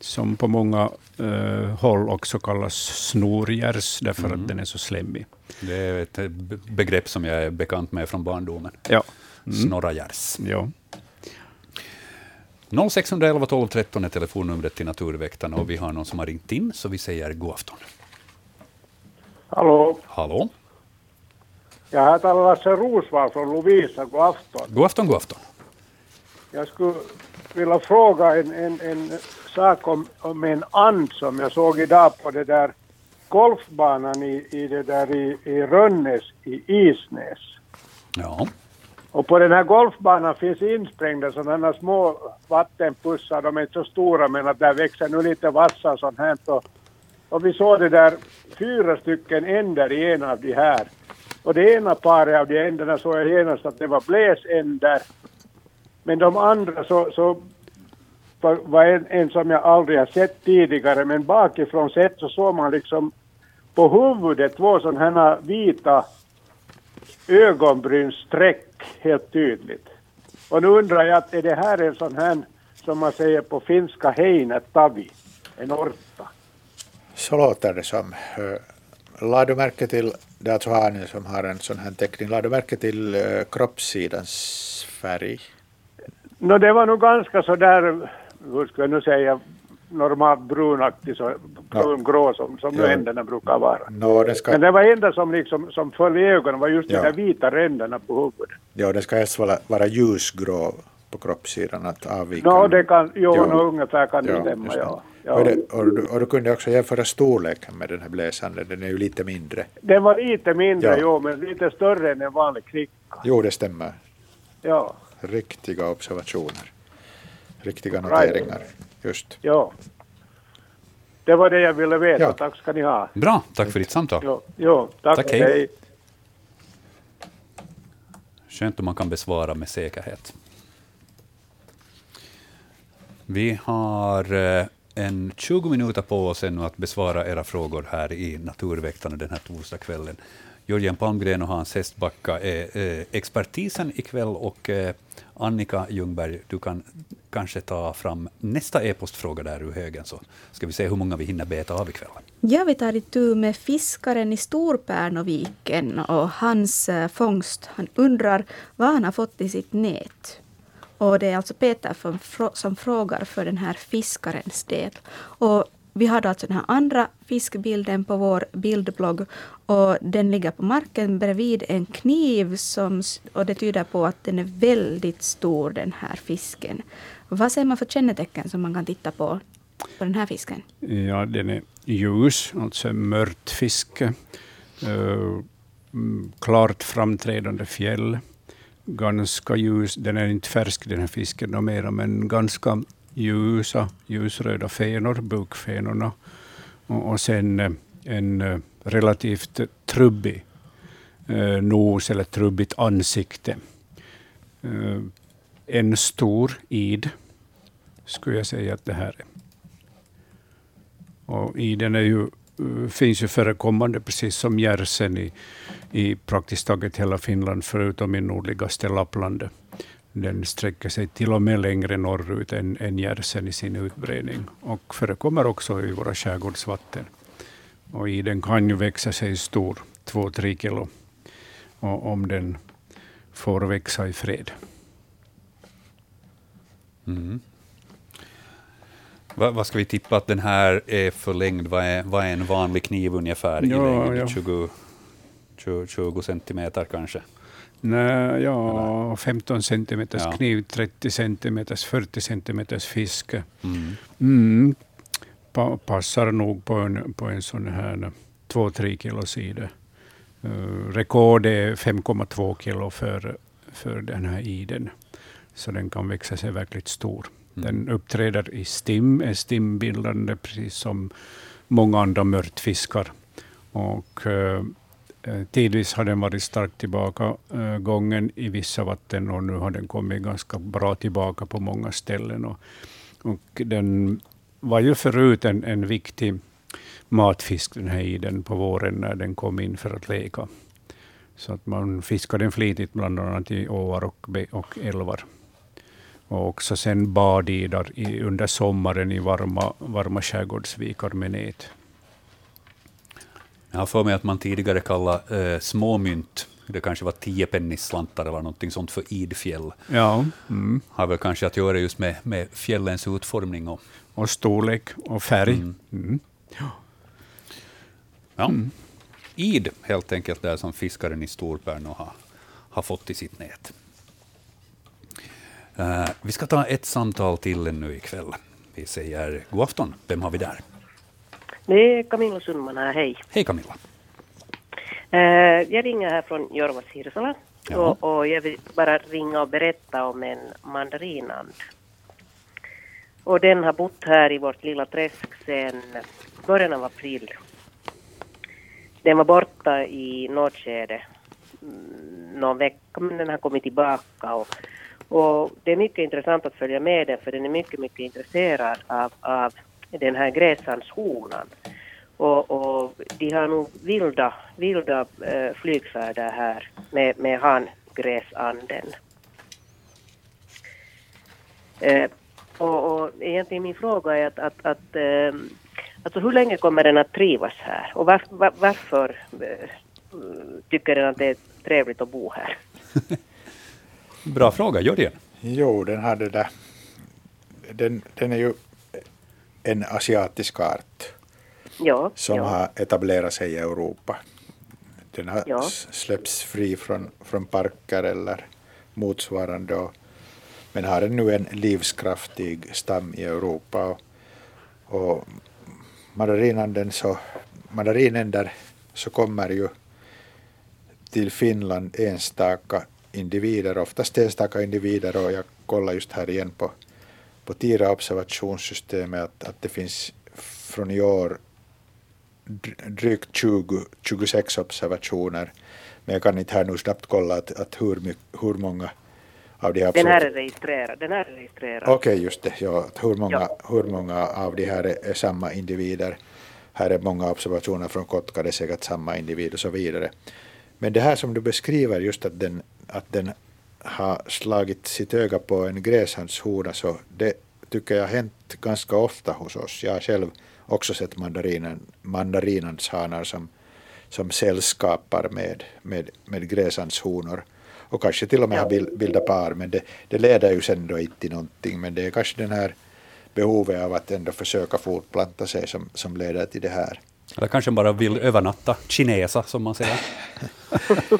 som på många eh, håll också kallas snorgärs, därför Mm. att den är så slemmig. Det är ett be- begrepp som jag är bekant med från barndomen. Ja. Mm. Snorragärs. Ja. 0611 12 13 är telefonnumret till Naturväktarna och vi har någon som har ringt in, så vi säger god afton. Hallå, Hallå? jag heter Lasse Rosvall från Lovisa. God afton. God afton, god afton. Jag skulle vilja fråga en, en, en sak om, om en and som jag såg idag på det där golfbanan i, i det där i, i Rönnäs i Isnäs. Ja. Och på den här golfbanan finns insprängda sådana små vattenpussar. De är inte så stora men att där växer nu lite vassa och sånt här. Och, och vi såg det där fyra stycken änder i en av de här. Och det ena paret av de änderna såg jag genast att det var bläsänder. Men de andra så, så var, var en, en som jag aldrig har sett tidigare. Men bakifrån sett så såg man liksom på huvudet två sådana här vita ögonbrynsstreck helt tydligt. Och nu undrar jag, är det här en sån här, som man säger på finska, heinätavi, en orta? Så låter det som. Eh, lade du märke till, det är alltså hanen som har en sån här teckning, lade du märke till eh, kroppssidans färg? Nå, det var nog ganska så där, hur ska jag nu säga, normalt brunaktig, så brungrå som, som Ja. händerna brukar vara. Nå, den ska, Men det var enda som liksom, som föll i ögonen var just Ja. de där vita ränderna på huvudet. ja, den ska helst vara, vara ljusgrå på kroppssidan, att avvika. Nå, det kan, jo, Ja. nå, ungefär kan det Ja, stämma, det. ja. Och, ja. det, och, du, och du kunde också jämföra storleken med den här bläsanden, den är ju lite mindre. Den var lite mindre, Ja. jo, men lite större än en vanlig kricka. Jo, det stämmer. Ja, Riktiga observationer. Riktiga noteringar. Just. ja. Det var det jag ville veta. Ja. Tack ska ni ha. Bra, tack för ditt samtal. Jo, jo tack. Tack, hej. Skönt om man kan besvara med säkerhet. Vi har eh, en 20 minuter på oss ännu att besvara era frågor här i Naturväktarna den här torsdagskvällen. Jörgen Palmgren och Hans Hestbacka är eh, expertisen ikväll och eh, Annika Ljungberg, du kan kanske ta fram nästa e-postfråga där ur högen, så ska vi se hur många vi hinner beta av ikväll. Ja, vi tar itu med fiskaren i Storpärnoviken och hans eh, fångst. Han undrar vad han har fått i sitt nät. Och det är alltså Peter som, som frågar för den här fiskarens del. Och vi har då alltså den här andra fiskbilden på vår bildblogg. Och den ligger på marken bredvid en kniv. Som, och det tyder på att den är väldigt stor, den här fisken. Vad ser man för kännetecken som man kan titta på på den här fisken? Ja, den är ljus, alltså mört fiske. Eh, mm, klart framträdande fjäll. Ganska ljus, den är inte färsk den här fisken mera, men ganska ljusa, ljusröda fenor, bukfenorna. Och, och sen eh, en eh, relativt trubbig eh, nos eller trubbigt ansikte. Eh, en stor id, skulle jag säga att det här är. Och iden är ju, eh, finns ju förekommande, precis som järsen, i, i praktiskt taget hela Finland, förutom i nordligaste Lappland. Den sträcker sig till och med längre norrut än, än järsen i sin utbredning och förekommer också i våra skärgårdsvatten. Och iden kan ju växa sig stor, två, tre kilo, och om den får växa i fred. Mm. Va, vad ska vi tippa att den här är förlängd? Vad är, vad är en vanlig kniv ungefär i Ja, längd? ja. 20, 20, 20 centimeter kanske? Nej, ja, 15 centimeters Ja. kniv, 30 centimeters, 40 centimeters fiske. Mm. Mm. Pa, passar nog på en, på en sån här 2-3 kilo sida. Uh, rekord är 5,2 kilo för, för den här iden. Så den kan växa sig verkligt stor. Mm. Den uppträder i stim, är stimbildande precis som många andra mörtfiskar. Och, eh, eh, Eh, tidvis har den varit starkt tillbaka eh, gången i vissa vatten och nu har den kommit ganska bra tillbaka på många ställen. Och, och den var ju förut en, en viktig matfisk den här iden på våren när den kom in för att leka. Så att man fiskade den flitigt bland annat i åar och, och älvar. Och också sen badidar i, under sommaren i varma, varma skärgårdsvikar med nät. Jag har för mig att man tidigare kallade eh, småmynt, det kanske var 10 pennisslantar eller någonting sånt för idfjäll. Ja, mm. Har väl kanske att göra just med, med fjällens utformning. Och, och storlek och färg. Mm. Mm. ja. Id helt enkelt, där som fiskaren i Storpärno har, har fått i sitt nät. Eh, vi ska ta ett samtal till ännu ikväll. Vi säger god afton. Vem har vi där? Det är Camilla Sundman här, hej. Hej Camilla. Eh, jag ringer här från Jormas Hirsala och, och jag vill bara ringa och berätta om en mandarinand. Och den har bott här i vårt lilla träsk sedan början av april. Den var borta i Nordskede mm, någon vecka, men den har kommit tillbaka. Och, och det är mycket intressant att följa med den, för den är mycket, mycket intresserad av, av den här gräshandshonan. Och, och de har nog vilda, vilda eh, flygfärder här med, med hangräsanden. Eh, och, och egentligen min fråga är att, att, att eh, alltså hur länge kommer den att trivas här? Och var, var, varför eh, tycker den att det är trevligt att bo här? Bra fråga, Jörgen. Jo, den har det där. Den, den är ju en asiatisk art Ja, som ja. har etablerat sig i Europa. Den har Ja. släppts fri från, från parker eller motsvarande. Och, men har nu en livskraftig stam i Europa. Och, och mandarinanden så, mandarinänder så kommer ju till Finland enstaka individer, oftast enstaka individer och jag kollar just här igen på, på TIRA observationssystemet att, att det finns från i år dr- drygt 20, 26 observationer. Men jag kan inte här nu snabbt kolla att, att hur, mycket, hur många av de här Den här är registrerad. Den här är registrerad. Okej, just det. Ja, hur, många, hur många av de här är, är samma individer? Här är många observationer från Kotka, det är säkert samma individ och så vidare. Men det här som du beskriver, just att den, att den har slagit sitt öga på en gräshandshona så det tycker jag hänt ganska ofta hos oss. Jag har själv också sett mandarinen, mandarinhandshanar som, som sällskapar med, med, med gräshandshonor och kanske till och med har bil- bildat par men det, det leder ju sen då inte till någonting men det är kanske den här behovet av att ändå försöka fortplanta sig som, som leder till det här. Eller kanske bara vill övernatta, kinesa som man säger.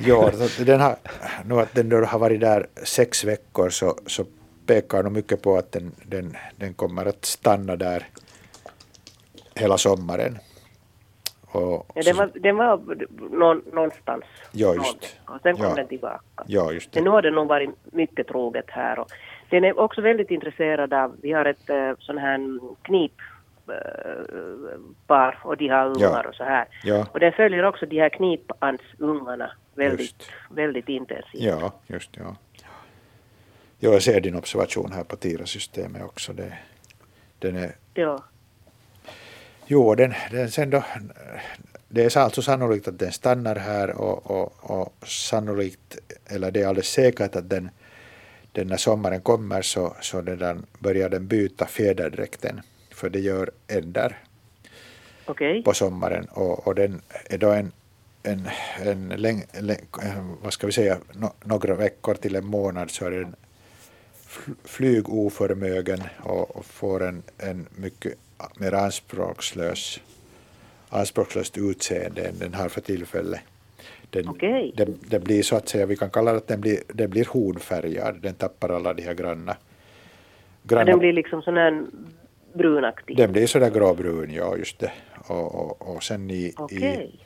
Ja, den har, nu att den har varit där sex veckor så, så pekar nog mycket på att den, den, den kommer att stanna där hela sommaren. Och, Ja, den var, den var någon, någonstans. Ja, just. Och sen kom Ja. den tillbaka. ja, just det. Men nu har den nog varit mycket troget här. Och den är också väldigt intresserad av, vi har ett äh, sån här knip eh, par och de har ungar Ja. och så här. Ja. Och den följer också de här knipandsungarna väldigt, väldigt intensivt. Ja, just ja. Ja, jag ser din observation här på TIRA-systemet också. Det, den är, Ja. jo, den, den sen då, det är alltså sannolikt att den stannar här och, och, och sannolikt, eller det är alldeles säkert att den, den när sommaren kommer så, så den börjar den byta fjäderdräkten. För det gör änder Okej. på sommaren och, och den är då en, en, en läng, läng, vad ska vi säga, no, några veckor till en månad så är den fl- flygoförmögen och, och får en, en mycket mer anspråkslös, anspråkslöst utseende än den har för tillfället. Den, Okej. den, den blir så att säga, vi kan kalla det att den blir, den blir honfärgad, den tappar alla de här granna, granna den blir liksom sån här brunaktig. den blir sådär gråbrun, ja just det. Och, och, och sen i, i Okej.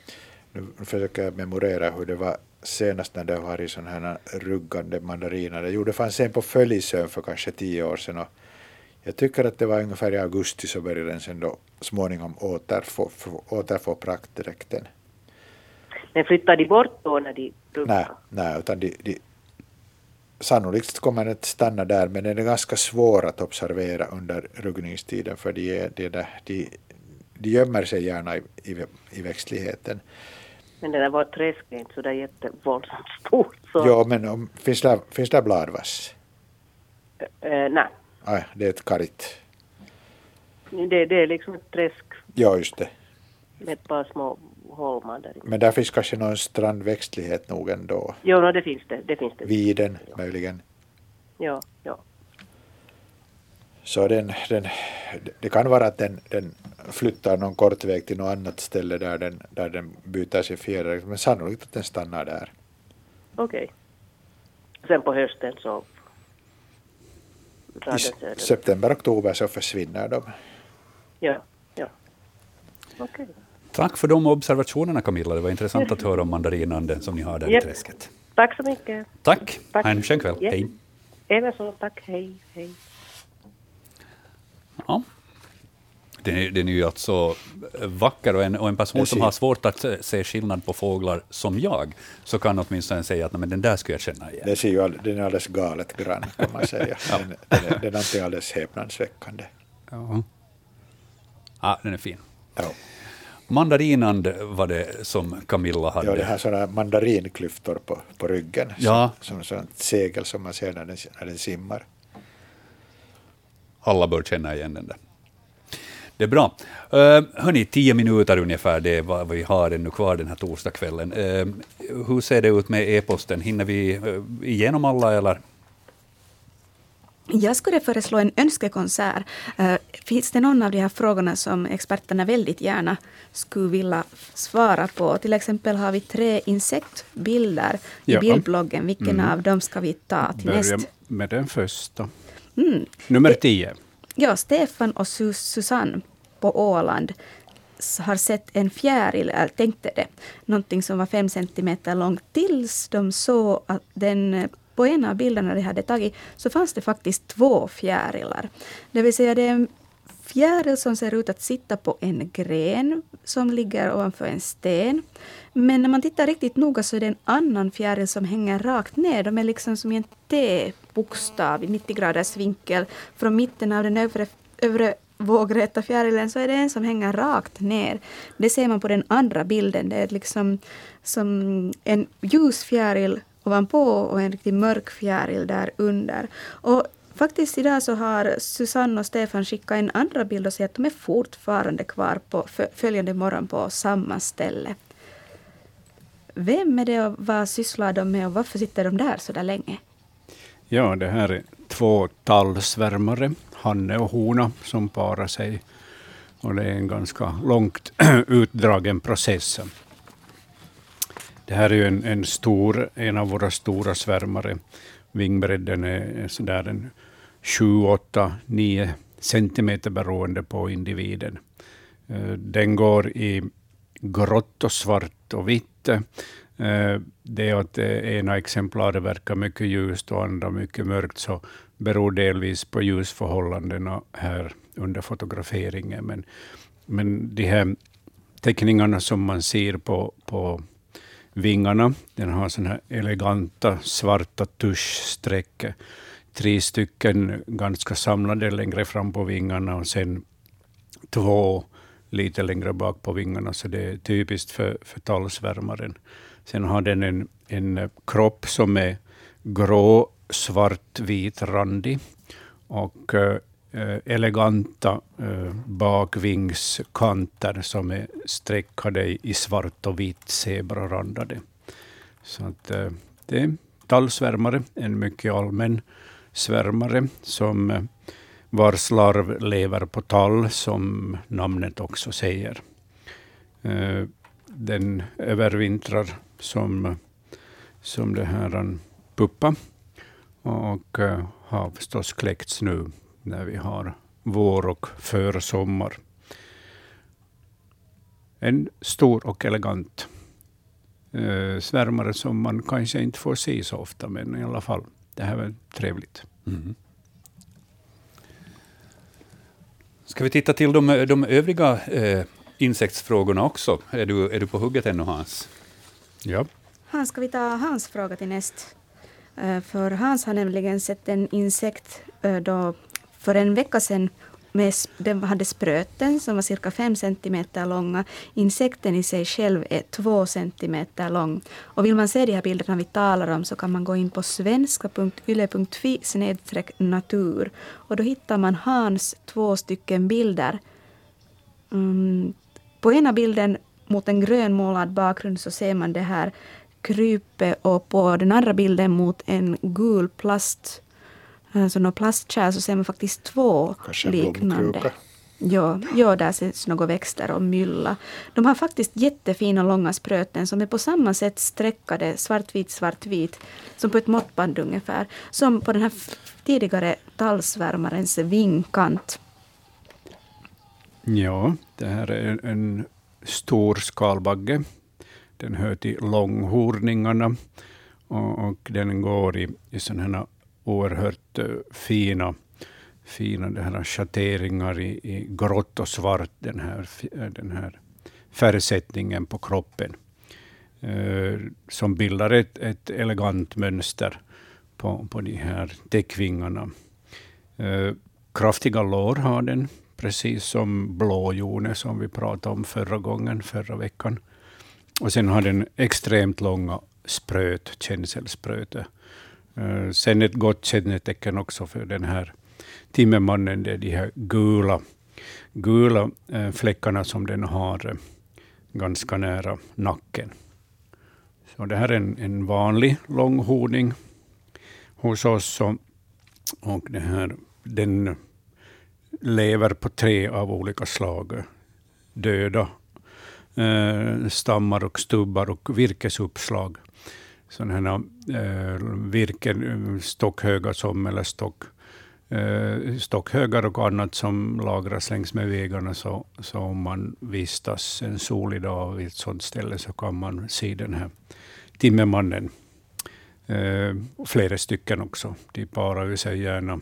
nu försöker jag memorera hur det var senast när det var i sådana här ruggande mandariner. Jo, det fanns en på Följsön för kanske tio år sedan och jag tycker att det var ungefär i augusti så började den sen då småningom återfå, få- återfå praktdräkten. Men flyttar de bort då när de ruggar? Nej, nej, utan de, de, sannolikt kommer den att stanna där men den är ganska svår att observera under ruggningstiden för de, är, de, där, de, de gömmer sig gärna i, i, i växtligheten. Men det där var träsk är inte så där jättevåldsamt stort. Så, Ja, men om, finns, där, finns där bladvass? eh, nej, Nej, det är ett karit. det, det är liksom ett träsk Ja, just det. med ett par små holmar där. Men där finns kanske någon strandväxtlighet nog ändå. Jo, no, det finns det. Det finns det. Viden möjligen. Ja, ja. Så den, den, det kan vara att den, den flyttar någon kort väg till något annat ställe där den, där den byter sig fjädrar, men sannolikt att den stannar där. Okej. Sen på hösten så I september, oktober så försvinner de. Ja, ja. Okej. Tack för de observationerna Camilla. Det var intressant att höra om mandarinanden som ni har där i Japp. träsket. Tack så mycket. Tack. Tack. Ha en skön kväll. Ja. Hej. Även så, tack. Hej, hej. Ja. Den är, den är ju alltså vacker och en, och en person som har svårt att se skillnad på fåglar som jag, så kan åtminstone säga att "Nej, men den där skulle jag känna igen. Det ser ju all, den är alldeles galet grann kan man säga. Den, den, är, den är alldeles häpnadsväckande. Ja. Ja, den är fin. Ja. Mandarinand var det som Camilla hade. Ja, det har sådana mandarinklyftor på, på ryggen. Ja. Som, som sånt segel som man ser när den, när den simmar. Alla bör känna igen den där. Det är bra. Uh, hörni, tio minuter ungefär, det är vad vi har ännu kvar den här torsdagskvällen. Uh, hur ser det ut med e-posten? Hinner vi uh, igenom alla eller? Jag skulle föreslå en önskekonsert. Eh, Finns det någon av de här frågorna som experterna väldigt gärna skulle vilja svara på? Till exempel har vi tre insektbilder i Ja. bildbloggen. Vilken Mm. av dem ska vi ta till Börja näst? med den första. Mm. Nummer tio. Ja, Stefan och Sus- Susanne på Åland har sett en fjäril, eller tänkte det, någonting som var fem centimeter långt, tills de såg att den eh, på en av bilderna de hade tagit så fanns det faktiskt två fjärilar. Det vill säga det är en fjäril som ser ut att sitta på en gren som ligger ovanför en sten. Men när man tittar riktigt noga så är det en annan fjäril som hänger rakt ner. De är liksom som i en T-bokstav i 90 graders vinkel. Från mitten av den övre, övre vågräta fjärilen så är det en som hänger rakt ner. Det ser man på den andra bilden. Det är liksom som en ljus fjäril ovanpå och en riktigt mörk fjäril där under. Och faktiskt idag så har Susanne och Stefan skickat en andra bild och säger att de är fortfarande kvar på följande morgon på samma ställe. Vem är det och vad sysslar de med och varför sitter de där så där länge? Ja, det här är två tallsvärmare, hanne och hona, som parar sig. Och det är en ganska långt utdragen process. Det här är ju en, en stor, en av våra stora svärmare. Vingbredden är sådär en 7, 8, 9 centimeter beroende på individen. Eh, den går i grått och svart och vitt. Eh, det att eh, ena exemplaret verkar mycket ljust och andra mycket mörkt, så beror delvis på ljusförhållandena här under fotograferingen. Men, men de här teckningarna som man ser på, på vingarna, den har såna här eleganta svarta tuschstreck. Tre stycken ganska samlade längre fram på vingarna och sen två lite längre bak på vingarna, så det är typiskt för, för tallsvärmaren. Sen har den en, en kropp som är grå, svart, vit, randig och eh, Eh, eleganta eh, bakvingskanter som är streckade i, svart och vitt zebrarandade. Så att, eh, det är tallsvärmare, en mycket allmän svärmare som vars larv lever på tall, som namnet också säger. Den övervintrar som, som det här en puppa och har förstås kläckts nu när vi har vår och försommar. En stor och elegant eh, svärmare som man kanske inte får se så ofta, men i alla fall, det här var trevligt. Mm. Ska vi titta till de, de övriga eh, insektsfrågorna också? Är du, är du på hugget ännu, Hans? Ja. Hans, ska vi ta Hans fråga till näst? Eh, För Hans har nämligen sett en insekt eh, då för en vecka sedan. Med, den hade spröten som var cirka 5 centimeter långa. Insekten i sig själv är 2 centimeter lång. Och vill man se de här bilderna vi talar om så kan man gå in på svenska.yle.fi snedstreck natur. Och då hittar man Hans två stycken bilder. Mm, på ena bilden mot en grönmålad bakgrund så ser man det här krypet och på den andra bilden mot en gul plast, alltså någon plastkärl så ser man faktiskt två Kanske liknande. Ja, ja, där ses några växter och mylla. De har faktiskt jättefina långa spröten som är på samma sätt streckade svartvit, svartvit, som på ett måttband ungefär. Som på den här tidigare tallsvärmarens vingkant. Ja, det här är en, en stor skalbagge. Den hör till långhorningarna och, och den går i, i sådana här oerhört eh, fina, fina det här schatteringar i, i grått och svart, den här, eh, den här färgsättningen på kroppen. Eh, som bildar ett, ett elegant mönster på, på de här täckvingarna. Eh, kraftiga lår har den, precis som blåjone som vi pratade om förra gången, förra veckan. Och sen har den extremt långa spröt, känselspröte. Eh, sen ett gott kännetecken också för den här timmermannen, det är de här gula, gula eh, fläckarna som den har eh, ganska nära nacken. Så det här är en, en vanlig långhorning hos oss. Och, och det här, den lever på tre av olika slag. Döda eh, stammar och stubbar och virkesuppslag. Sådana här eh, virken, stockhögar som, eller stock, eh, stockhögar och annat som lagras längs med vägarna. Så, så om man vistas en solig dag vid ett sådant ställe så kan man se den här timmermannen. Eh, flera stycken också. De parar ju sig gärna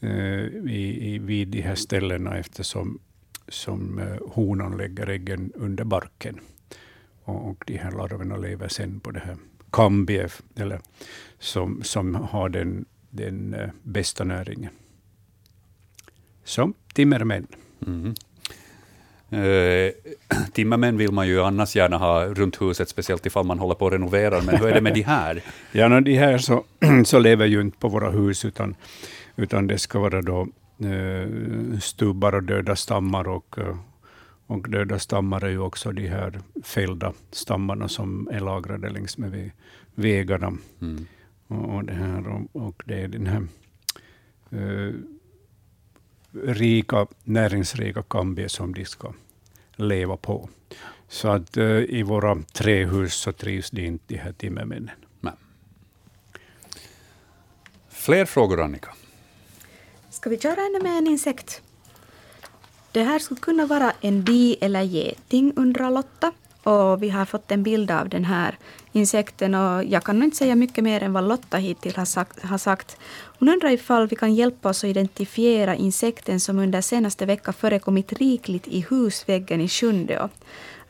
eh, i, i, vid de här ställena eftersom som eh, honan lägger äggen under barken. Och, och de här larverna lever sen på det här kambief, eller som, som har den, den eh, bästa näringen. Så, timmermän. Mm. Eh, timmermän vill man ju annars gärna ha runt huset, speciellt ifall man håller på att renovera, men hur är det med de här? Ja, no, de här så, så lever ju inte på våra hus, utan, utan det ska vara då eh, stubbar och döda stammar. Och, eh, och döda stammar är ju också de här fällda stammarna som är lagrade längs med vä- vägarna. Mm. Och, och, det här, och, och det är den här eh, rika, näringsrika kambie som de ska leva på. Så att eh, i våra trähus så trivs de inte, de här timmermännen. Fler frågor, Annika? Ska vi köra ännu med en insekt? Det här skulle kunna vara en bi eller geting, undrar Lotta. Och vi har fått en bild av den här insekten och jag kan inte säga mycket mer än vad Lotta hittills har sagt. Har sagt. Hon undrar ifall vi kan hjälpa oss att identifiera insekten som under senaste veckan förekommit rikligt i husväggen i Sjundeå.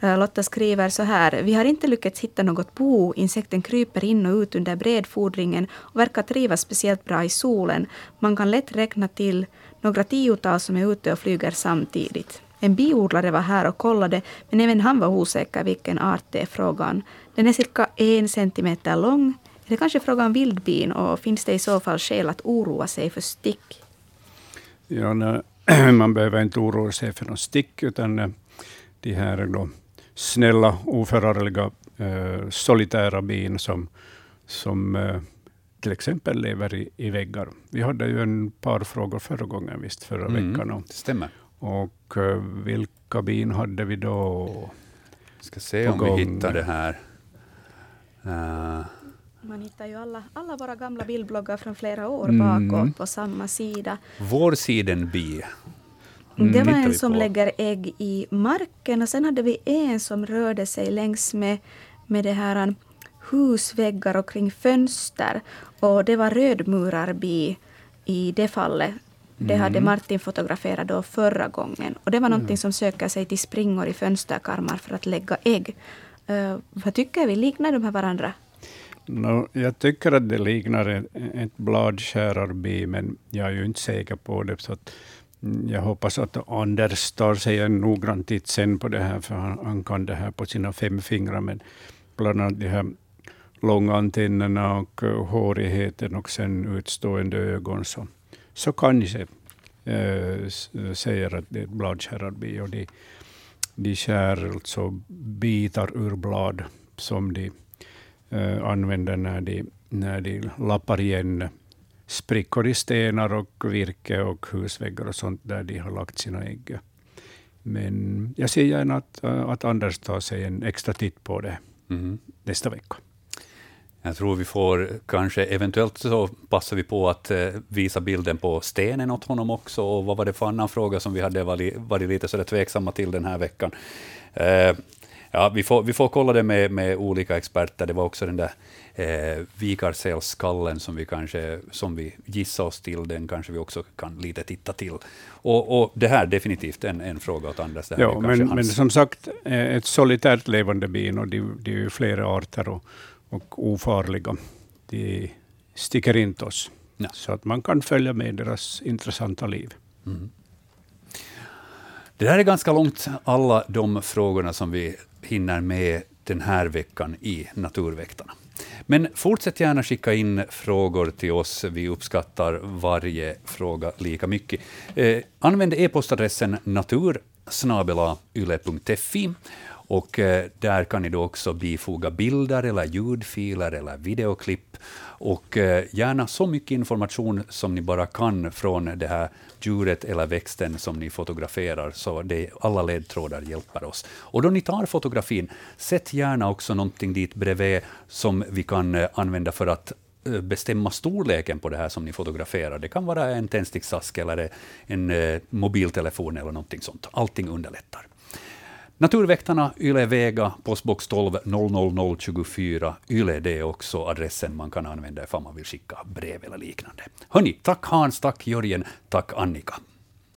Eh, Lotta skriver så här. Vi har inte lyckats hitta något bo. Insekten kryper in och ut under bredfodringen och verkar trivas speciellt bra i solen. Man kan lätt räkna till några tiotal som är ute och flyger samtidigt. En biodlare var här och kollade, men även han var osäker vilken art det är frågan. Den är cirka en centimeter lång. Är det kanske frågan om vildbin och finns det i så fall skäl att oroa sig för stick? Ja, nej, man behöver inte oroa sig för någon stick, utan eh, de här är då snälla, oförargliga, eh, solitära bin som, som eh, till exempel lever i, i väggar. Vi hade ju en par frågor förra gången, visst, förra Mm, veckan. Och, det stämmer. och eh, vilka bin hade vi då? Ska se om gång? vi hittar det här. Eh, Man hittar ju alla, alla våra gamla bildbloggar från flera år Mm. bakåt på samma sida. vår sidenbi. det var tittar en vi som på. lägger ägg i marken och sen hade vi en som rörde sig längs med, med det här husväggar och kring fönster. Och det var rödmurarbi i det fallet. Det hade Mm. Martin fotograferat då förra gången. Och det var någonting som söker sig till springor i fönsterkarmar för att lägga ägg. Eh, vad tycker vi? Liknar de här varandra? No, jag tycker att det liknar ett, ett bladskärarbi, men jag är ju inte säker på det. Så mm, jag hoppas att Anders tar sig en noggrann titt sen på det här, för han, han kan det här på sina fem fingrar. Men bland annat de här långa antennerna och uh, hårigheten och sen utstående ögon, så, så kanske uh, säger att det är ett bladskärarbi. Och de, de skär alltså bitar ur blad som de eh, använder när de, när de lappar igen sprickor i stenar och virke och husväggar och sånt där de har lagt sina ägg. Men jag ser gärna att, eh, att Anders tar sig en extra titt på det Mhm. nästa vecka. Jag tror vi får kanske, eventuellt så passar vi på att eh, visa bilden på stenen åt honom också. Och vad var det för annan fråga som vi hade varit, varit lite så där tveksamma till den här veckan? Eh, ja, vi, får, vi får kolla det med, med olika experter. Det var också den där eh, vikarsälsskallen som vi kanske, som vi gissar oss till, den kanske vi också kan lite titta till. Och, och det här definitivt en, en fråga åt Anders. Är Ja, men, men som sagt, eh, ett solitärt levande bin, och det, det är ju flera arter och, och ofarliga. De sticker inte oss. Så att man kan följa med deras intressanta liv. Mm. Det där är ganska långt alla de frågorna som vi hinner med den här veckan i Naturväktarna. Men fortsätt gärna skicka in frågor till oss. Vi uppskattar varje fråga lika mycket. Eh, använd e-postadressen natursnabelayle.fi och eh, där kan ni då också bifoga bilder eller ljudfiler eller videoklipp och eh, gärna så mycket information som ni bara kan från det här djuret eller växten som ni fotograferar, så det, alla ledtrådar hjälper oss. Och då ni tar fotografin, sätt gärna också någonting dit bredvid som vi kan eh, använda för att eh, bestämma storleken på det här som ni fotograferar. Det kan vara en tändsticksask eller en eh, mobiltelefon eller någonting sånt. Allting underlättar. Naturväktarna, Yle Vega, postbox 12 00024. Yle, det är också adressen man kan använda ifall man vill skicka brev eller liknande. Hörni, tack Hans, tack Jörgen, tack Annika.